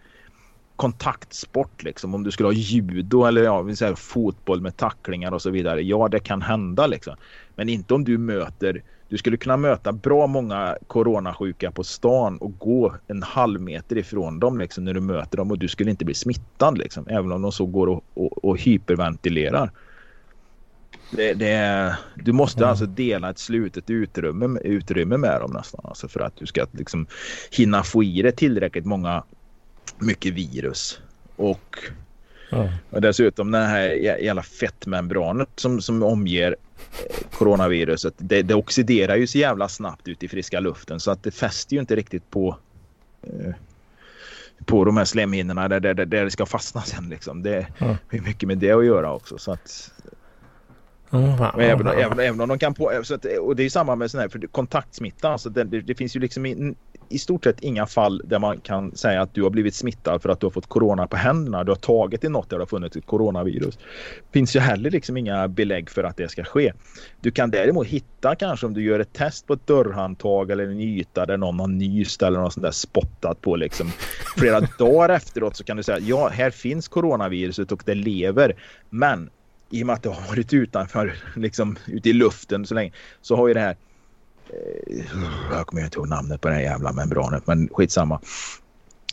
[SPEAKER 3] kontaktsport liksom. Om du skulle ha judo eller ja, vill säga, fotboll med tacklingar och så vidare. Ja, det kan hända liksom. Men inte om du möter du skulle kunna möta bra många coronasjuka på stan och gå en halv meter ifrån dem liksom, när du möter dem och du skulle inte bli smittad liksom, även om de så går och, och, och hyperventilerar. Det, det, du måste mm. alltså dela ett slutet utrymme, utrymme med dem nästan alltså för att du ska liksom hinna få i dig tillräckligt många mycket virus. Och, mm. och dessutom den här jävla fettmembranet som, som omger coronaviruset. Det, det oxiderar ju så jävla snabbt ut i friska luften så att det fäster ju inte riktigt på eh, på de här slemhinnorna där, där, där det ska fastna sen liksom. Det mm. har mycket med det att göra också så att Mm, även. Även, även, om de kan på, så att, och det är samma med sån här för kontaktsmitta. Alltså det, det, det finns ju liksom in, i stort sett inga fall där man kan säga att du har blivit smittad för att du har fått corona på händerna. Du har tagit i något där det har funnits ett coronavirus. finns ju heller liksom inga belägg för att det ska ske. Du kan däremot hitta kanske om du gör ett test på ett dörrhandtag eller en yta där någon har nyst eller något sånt där spottat på liksom. Flera dagar efteråt så kan du säga ja, här finns coronaviruset och det lever. Men i och med att det har varit utanför, liksom ute i luften så länge, så har ju det här jag kommer inte ihåg namnet på det här jävla membranet men skitsamma.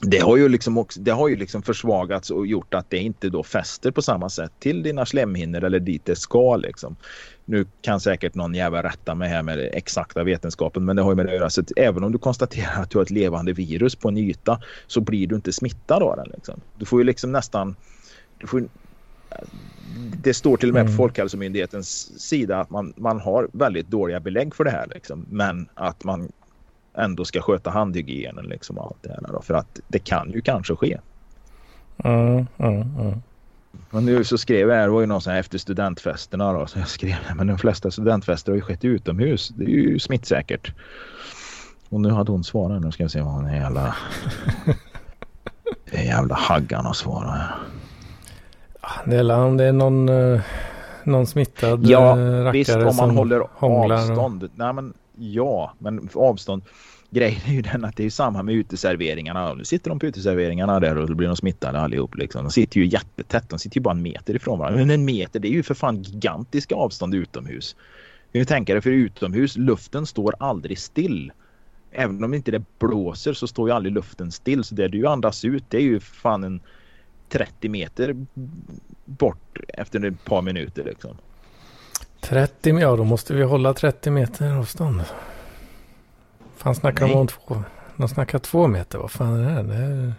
[SPEAKER 3] Det har ju liksom, också, det har ju liksom försvagats och gjort att det inte då fäster på samma sätt till dina slemhinnor eller dit det ska liksom. Nu kan säkert någon jävla rätta mig här med exakta vetenskapen men det har ju med det att göra. Så att även om du konstaterar att du har ett levande virus på en yta så blir du inte smittad av den. Liksom. Du får ju liksom nästan... Du får, det står till och med på
[SPEAKER 1] Mm.
[SPEAKER 3] Folkhälsomyndighetens sida att man, man har väldigt dåliga belägg för det här. Liksom. Men att man ändå ska sköta handhygienen liksom, och allt det här. Då, för att det kan ju kanske ske.
[SPEAKER 1] Mm, mm, mm.
[SPEAKER 3] Men nu så skrev jag det var ju någon sån här efter studentfesterna då, så jag skrev men de flesta studentfester har ju skett utomhus. Det är ju smittsäkert. Och nu hade hon svarat. Nu ska vi se vad hon är jävla... Det är jävla haggan att svara
[SPEAKER 1] Det är om det är någon, eh, någon smittad
[SPEAKER 3] Ja,
[SPEAKER 1] eh, rackare
[SPEAKER 3] Visst om man
[SPEAKER 1] som
[SPEAKER 3] håller
[SPEAKER 1] hånglar och-
[SPEAKER 3] avstånd. Nej men ja, men avstånd. Grejen är ju den att det är ju samma med uteserveringarna. Nu sitter de på uteserveringarna där och då blir de smittade allihop. Liksom. De sitter ju jättetätt. De sitter ju bara en meter ifrån varandra. Men en meter det är ju för fan gigantiska avstånd utomhus. Ju tänka dig för utomhus, luften står aldrig still. Även om inte det blåser så står ju aldrig luften still. Så det du andas ut det är ju fan en 30 meter bort efter ett par minuter liksom.
[SPEAKER 1] 30 ja då måste vi hålla 30 meter avstånd. Fan snackar de om två? De snackar två meter, vad fan är det här? Det är...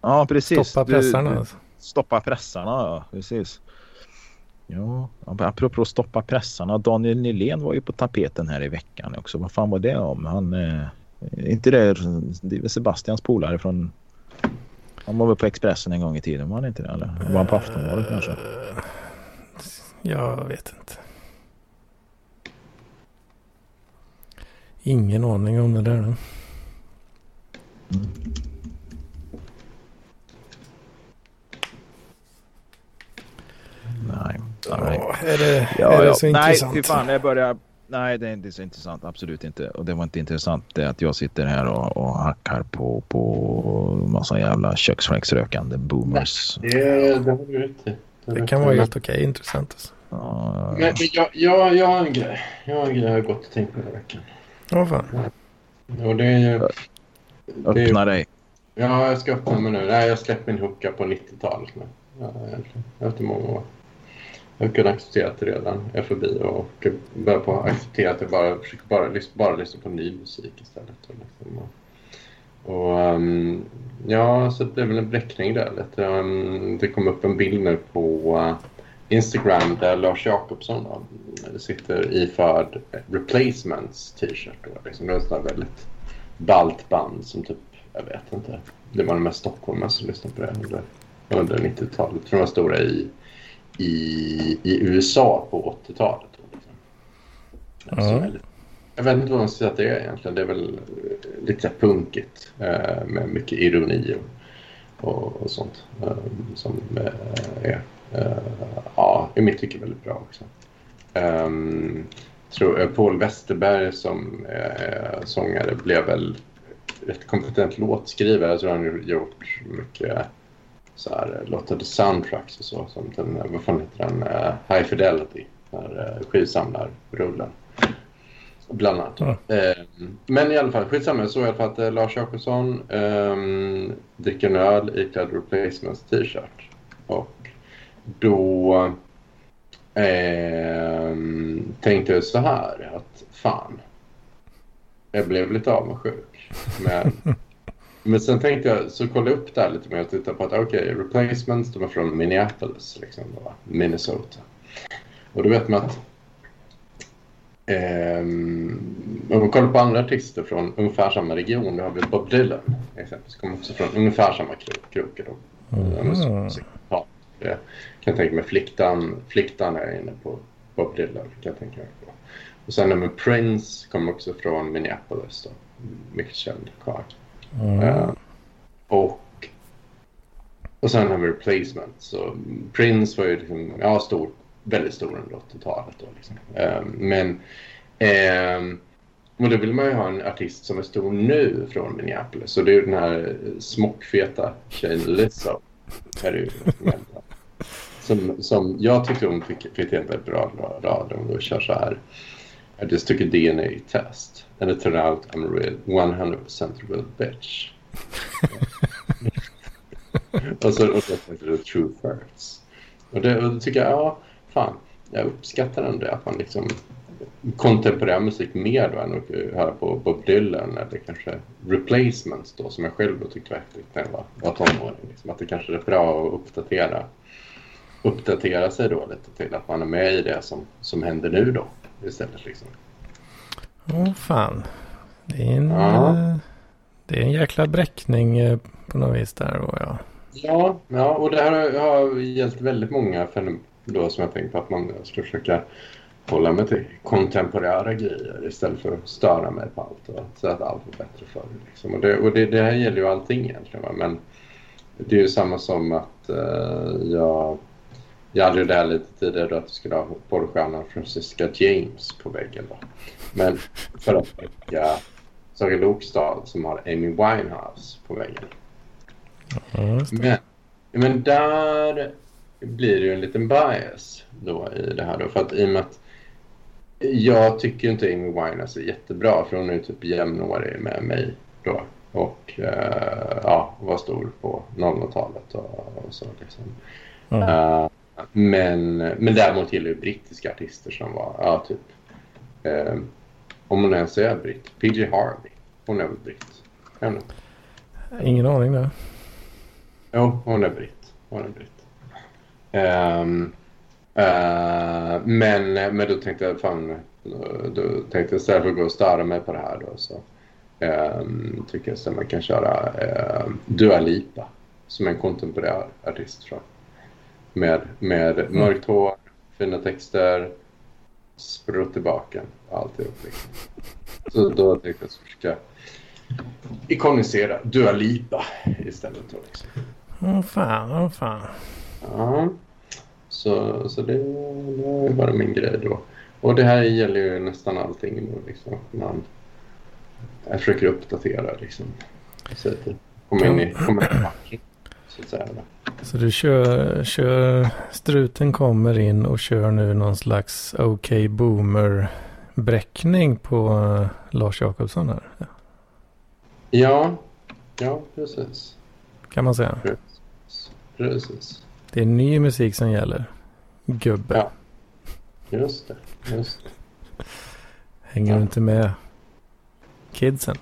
[SPEAKER 3] Ja, precis.
[SPEAKER 1] Stoppa
[SPEAKER 3] Du-
[SPEAKER 1] pressarna
[SPEAKER 3] du-
[SPEAKER 1] alltså.
[SPEAKER 3] Stoppa pressarna, ja. Precis. Ja, apropå stoppa pressarna. Daniel Nylén var ju på tapeten här i veckan också. Vad fan var det om? Han... Eh, inte det... Det är Sebastians polare från... Han var väl på Expressen en gång i tiden, var han inte det? Eller var han på Aftonbladet kanske?
[SPEAKER 1] Eh, Jag vet inte. Ingen aning om det där då.
[SPEAKER 3] Nej. nej.
[SPEAKER 1] Ja, är det,
[SPEAKER 3] Ja,
[SPEAKER 1] är det
[SPEAKER 3] ja.
[SPEAKER 1] så
[SPEAKER 3] Nej,
[SPEAKER 1] intressant?
[SPEAKER 3] fy fan. Jag börjar... Nej, det är inte så intressant. Absolut inte. Och det var inte intressant det att jag sitter här och, och hackar på, på massa jävla köksfläcksrökande boomers.
[SPEAKER 5] Det, det har du
[SPEAKER 1] Det
[SPEAKER 5] rätt
[SPEAKER 1] kan vara helt okej intressant. Alltså.
[SPEAKER 3] Ja,
[SPEAKER 5] Men, men jag, jag, jag har en grej. Jag har en grej jag har gått och tänkt på den här veckan.
[SPEAKER 1] Ja, fan.
[SPEAKER 5] Och det är ju... det
[SPEAKER 3] öppna dig.
[SPEAKER 5] Ja, jag ska öppna mig nu. Nej, jag släppte min hooka på 90-talet nu. Ja, egentligen. Efter många år. Jag kunde acceptera att det redan är förbi och börja på att acceptera att jag bara försöker bara, bara lyssna på ny musik istället. Och liksom, och, och, um, ja, så det blev väl en bräckning där lite. Um, det kom upp en bild nu på uh, Instagram där Lars Jakobsson då, sitter iförd Replacements t-shirt. då. Liksom, det är ett där väldigt ballt band som typ, jag vet inte, det var de mest stockholmarna som lyssnade på det under, under 90-talet. Jag tror de var stora i, i, i USA på 80-talet. då, Liksom.
[SPEAKER 1] Ja.
[SPEAKER 5] Jag vet inte vad man ska säga att det är egentligen. Det är väl lite punkigt eh, med mycket ironi och, och, och sånt eh, som eh, är, eh, ja, i mitt tycke väldigt bra också. Um, tror, Paul Westerberg som eh, sångare blev väl rätt kompetent låtskrivare. Jag tror han gjort mycket så här, eh, låtar till soundtracks och så. Som den, eh, vad fan heter den? Eh, High Fidelity. Den här eh, skivsamlarrullen. Bland annat.
[SPEAKER 1] Ja.
[SPEAKER 5] Eh, men i alla fall, skitsamma. Jag såg i alla fall att eh, Lars Jakobsson eh, dricker en öl iklädd Replacements t-shirt. Och då eh, tänkte jag så här att fan, jag blev lite avundsjuk. Men, men sen tänkte jag, så kollade jag upp det här lite mer och tittade på att okej, Replacements, de är från Minneapolis, liksom, Minnesota. Och då vet man att Ehm, om man kollar på andra artister från ungefär samma region, då har vi Bob Dylan exempelvis, kommer också från ungefär samma kro- kroker. Då.
[SPEAKER 1] Mhm.
[SPEAKER 5] Mm. Ja, det kan jag tänka mig. Fliktan, Fliktan är inne på Bob Dylan, kan jag tänka mig på. Och sen med Prince kommer också från Minneapolis, då. mycket känd karl.
[SPEAKER 1] Mm.
[SPEAKER 5] Uh, och, och sen har vi replacement. Så Prince var ju liksom, ja, stor, väldigt stor under 80-talet. Då, liksom. uh, men ehm, och då vill man ju ha en artist som är stor nu från Minneapolis. Så det är ju den här smockfeta tjejen Lizzo. Är det ju, som, som jag tyckte hon fick, fick ett bra rad Hon kör så här. I just took a DNA test and it turned out I'm a real 100% real bitch. och så och så tänkte jag true facts. Och det, och det tycker jag, ja, fan, jag uppskattar ändå att man liksom kontemporär musik mer då än att höra på Bob Dylan eller kanske replacements då som jag själv då tyckte var häftigt när jag var, var tonåring. Liksom, att det kanske är bra att uppdatera, uppdatera sig då lite till att man är med i det som, som händer nu då istället liksom.
[SPEAKER 1] Åh oh, fan. Det är en,
[SPEAKER 5] Ja.
[SPEAKER 1] eh, det är en jäkla bräckning eh, på något vis där. Och ja.
[SPEAKER 5] Ja, ja och det här har- har gällt väldigt många fenomen då som jag tänkt på att man ska försöka hålla mig till kontemporära grejer istället för att störa mig på allt och säga att allt var bättre förr. Liksom. Och, det, och det, det här gäller ju allting egentligen. Va? Men det är ju samma som att eh, jag, jag hade ju det här lite tidigare då att jag skulle ha porrstjärnan Francisca James på väggen. Då. Men för att väcka Saga Lokstad som har Amy Winehouse på väggen.
[SPEAKER 1] Det.
[SPEAKER 5] Men, men där blir det ju en liten bias då i det här då. För att i och med att jag tycker inte Amy Winehouse är jättebra för hon är ju typ jämnårig med mig då. Och eh, ja, var stor på 00-talet och, och så liksom.
[SPEAKER 1] Ja.
[SPEAKER 5] Eh, men, men däremot gillar ju brittiska artister som var, ja typ, eh, om hon ens är britt, PJ Harvey. Hon är väl britt? Är?
[SPEAKER 1] Ingen aning där.
[SPEAKER 5] Jo, hon är britt. Hon är britt. Ehm, eh, men, men då tänkte jag fan, då tänkte jag istället för att gå och störa mig på det här då så um, tycker jag att man kan köra uh, Dua Lipa som en kontemporär artist tror Med, med mörkt hår, fina texter, sprutt i baken, alltihop liksom. Så då tänkte jag att jag försöka ikonisera Dua Lipa istället då liksom.
[SPEAKER 1] Åh fan, åh fan.
[SPEAKER 5] Ja, så, så det, det var ju bara min grej då. Och det här gäller ju nästan allting nu liksom. Man, jag försöker uppdatera liksom. Så att det kommer in i kommer in i så att säga.
[SPEAKER 1] Så du kör, kör, struten kommer in och kör nu någon slags OK Boomer bräckning på eh, Lars Jakobsson här. Ja,
[SPEAKER 5] Ja, ja precis.
[SPEAKER 1] Kan man säga.
[SPEAKER 5] Precis. precis.
[SPEAKER 1] Det är ny musik som gäller. Gubbe.
[SPEAKER 5] Ja. Just det. Just det.
[SPEAKER 1] Hänger du inte med kidsen?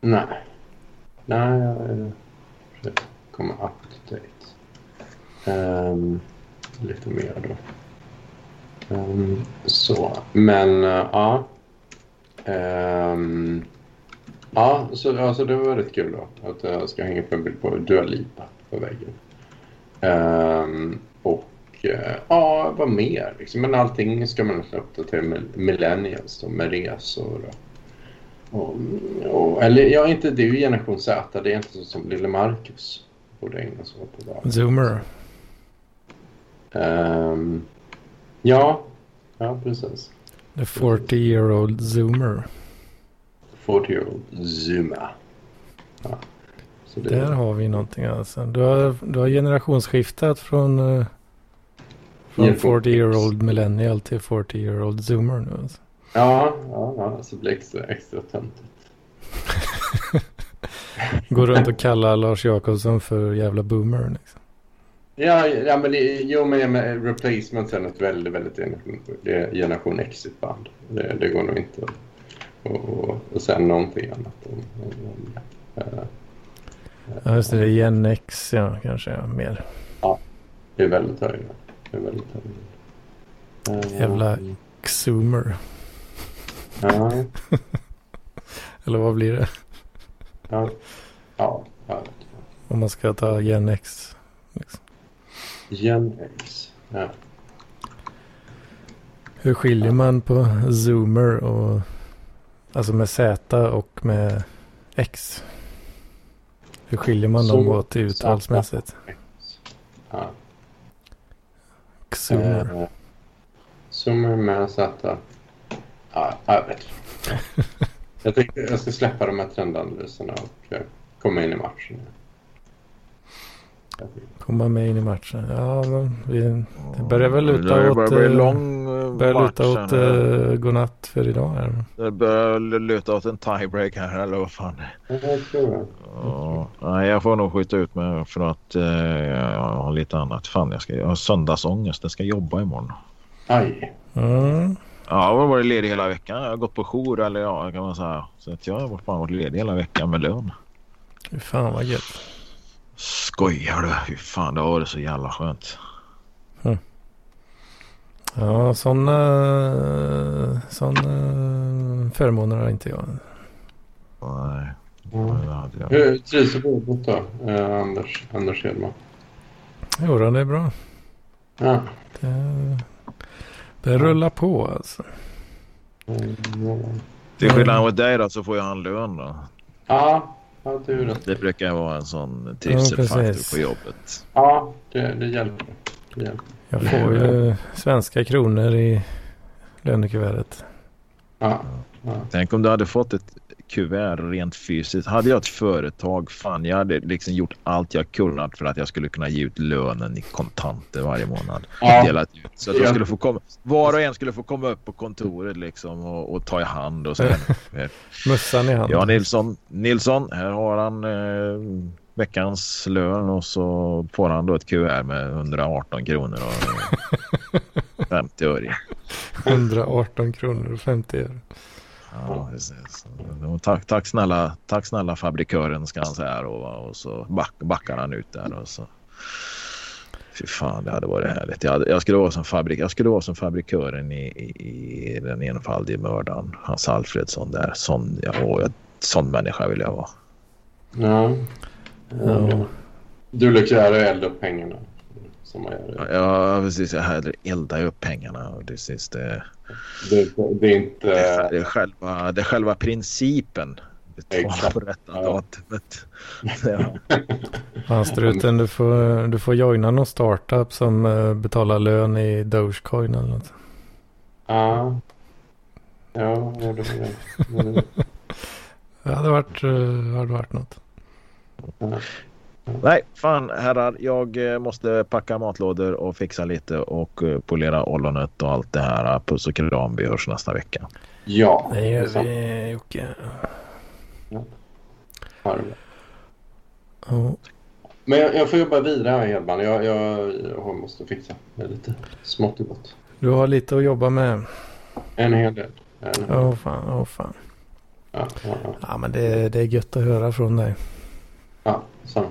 [SPEAKER 5] Nej. Nej, jag komma up to date. Ehm, lite mer då. Um, så, men eh, ja. ja. um, ja, så alltså, det var rätt kul då. Att jag ska hänga upp en bild på Dua Lipa på väggen. Um, och eh, ja, vad mer? Liksom. Men allting ska man uppdatera med millennials då, med resor och och, och, eller ja, inte, det är ju generation Z. Det är inte så som lille Marcus borde ägna sig åt. där.
[SPEAKER 1] Zoomer.
[SPEAKER 5] Ehm, ja, ja precis.
[SPEAKER 1] The 40 year old zoomer.
[SPEAKER 5] 40 year old Zuma. Ja. Det,
[SPEAKER 1] Där har vi någonting alltså. Du har, du har generationsskiftat från, eh, från
[SPEAKER 5] Generation
[SPEAKER 1] 40 year old millennial till 40 year old zoomer nu. Alltså.
[SPEAKER 5] Ja, ja, ja, så blir det extra, extra töntigt.
[SPEAKER 1] Går runt och kallar Lars Jakobsson för jävla boomer. Liksom.
[SPEAKER 5] Ja, ja men det, jo, men med replacement är ett väldigt, väldigt generation, det är generation X band. Det, det går nog inte att och, och, och säga någonting annat om. Eh,
[SPEAKER 1] Ja, just det. det är Gen X, ja, kanske ja, mer.
[SPEAKER 5] Det är väldigt höjda. Det är väldigt höjda. Eh,
[SPEAKER 1] Jävla Xoomer.
[SPEAKER 5] Ja,
[SPEAKER 1] Eller vad blir det?
[SPEAKER 5] Ja, ja. ja.
[SPEAKER 1] Om man ska ta Gen X. Liksom.
[SPEAKER 5] Gen X. Ja.
[SPEAKER 1] Hur skiljer man på zoomer och alltså med Z och med X? Hur skiljer man dem åt uttalsmässigt?
[SPEAKER 5] ja.
[SPEAKER 1] Xoomer.
[SPEAKER 5] Eh, Zoomer med Z. Ja, jag vet jag, tänkte, jag ska släppa de här trendanalyserna och eh, komma in i matchen.
[SPEAKER 1] Komma med in i matchen. Ja, men vi, det börjar väl
[SPEAKER 3] Det
[SPEAKER 1] luta
[SPEAKER 3] börjar
[SPEAKER 1] åt...
[SPEAKER 3] bli
[SPEAKER 1] eh,
[SPEAKER 3] lång,
[SPEAKER 1] Börjar luta åt uh, godnatt för idag här.
[SPEAKER 3] Det börjar luta åt en tiebreak här eller vad fan.
[SPEAKER 5] Ja, Jag tror det.
[SPEAKER 3] Ja, nej, jag får nog skjuta ut mig för att eh, jag har lite annat. Fan, jag, ska, jag har söndagsångest. Jag ska jobba imorgon.
[SPEAKER 5] Aj.
[SPEAKER 1] Mm.
[SPEAKER 3] Ja, jag har varit ledig hela veckan. Jag har gått på jour eller ja, kan man säga. Så att jag har varit- fan varit ledig hela veckan med lön.
[SPEAKER 1] Fy fan vad gött.
[SPEAKER 3] Skojar du? Fy fan, det har varit så jävla skönt.
[SPEAKER 1] Ja, sådana såna förmåner har inte jag.
[SPEAKER 3] Nej,
[SPEAKER 5] Ja.
[SPEAKER 3] det hade jag.
[SPEAKER 5] Hur trivs du på jobbet då, eh, Anders, Anders Hedman?
[SPEAKER 1] Jo, det är bra.
[SPEAKER 5] Ja.
[SPEAKER 1] Det, det rullar på alltså.
[SPEAKER 5] Mm,
[SPEAKER 3] Till skillnad mot dig då så får jag en lön då.
[SPEAKER 5] Ja, ja det
[SPEAKER 3] brukar vara en sån trivselfaktor på jobbet.
[SPEAKER 5] Ja, det, det hjälper. Det hjälper.
[SPEAKER 1] Jag får ju svenska kronor i lönekuvertet.
[SPEAKER 5] Ja, ja.
[SPEAKER 3] Tänk om du hade fått ett kuvert rent fysiskt. Hade jag ett företag, fan jag hade liksom gjort allt jag kunnat för att jag skulle kunna ge ut lönen i kontanter varje månad.
[SPEAKER 5] Ja.
[SPEAKER 3] Delat ut. Så att
[SPEAKER 5] Ja.
[SPEAKER 3] jag skulle få komma, var och en skulle få komma upp på kontoret liksom och, och ta i hand och så.
[SPEAKER 1] Mössan i hand.
[SPEAKER 3] Ja Nilsson, Nilsson, här har han eh, veckans lön och så får han då ett kuvert med 118 kronor och 50 öre. i.
[SPEAKER 1] 118 kronor och 50 öre.
[SPEAKER 3] Ja, precis. Och Tack, tack, snälla, tack snälla fabrikören ska han säga va? och så back, backar han ut där och så. Fy fan, det hade varit härligt. Jag, hade, jag, skulle, vara som fabrik, jag skulle vara som fabrikören i, i, i den enfaldige mördaren. Hans Alfredsson där. Sån, ja, åh, jag, sån människa vill jag vara.
[SPEAKER 5] ja.
[SPEAKER 1] Ja.
[SPEAKER 5] Du lyckas göra elda upp pengarna. Som man gör.
[SPEAKER 3] Ja, precis. Jag eldat upp pengarna. Och precis, det,
[SPEAKER 5] Det, det är inte...
[SPEAKER 3] det, är själva, det är själva principen. Betala på rätta
[SPEAKER 5] Ja.
[SPEAKER 3] datumet. Ja.
[SPEAKER 1] Struten, du får, du får joina någon startup som eh, betalar lön i Dogecoin eller något.
[SPEAKER 5] Ja. Ja, det det.
[SPEAKER 1] Det hade varit, eh, hade varit något.
[SPEAKER 3] Nej, fan herrar. Jag eh, måste packa matlådor och fixa lite och eh, polera ollonet och allt det här. Puss och kram. Vi hörs nästa vecka.
[SPEAKER 5] Ja,
[SPEAKER 1] Det gör vi Jocke.
[SPEAKER 5] Det bra.
[SPEAKER 1] Ja.
[SPEAKER 5] Men jag, jag får jobba vidare här Hedman. Jag, jag, jag måste fixa det lite smått och gott.
[SPEAKER 1] Du har lite att jobba med.
[SPEAKER 5] En hel del.
[SPEAKER 1] Åh fan, åh fan.
[SPEAKER 5] ja, ja, ja.
[SPEAKER 1] Ja men det, det är gött att höra från dig.
[SPEAKER 5] ja, samma.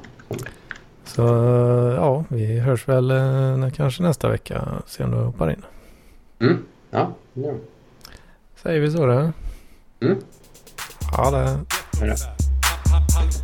[SPEAKER 1] Så eh, ja, vi hörs väl eh, kanske nästa vecka. Se om du hoppar in.
[SPEAKER 5] Mm. Ja, det vi.
[SPEAKER 1] Säger vi så då?
[SPEAKER 5] Mm.
[SPEAKER 1] Ja det.
[SPEAKER 5] Hej då.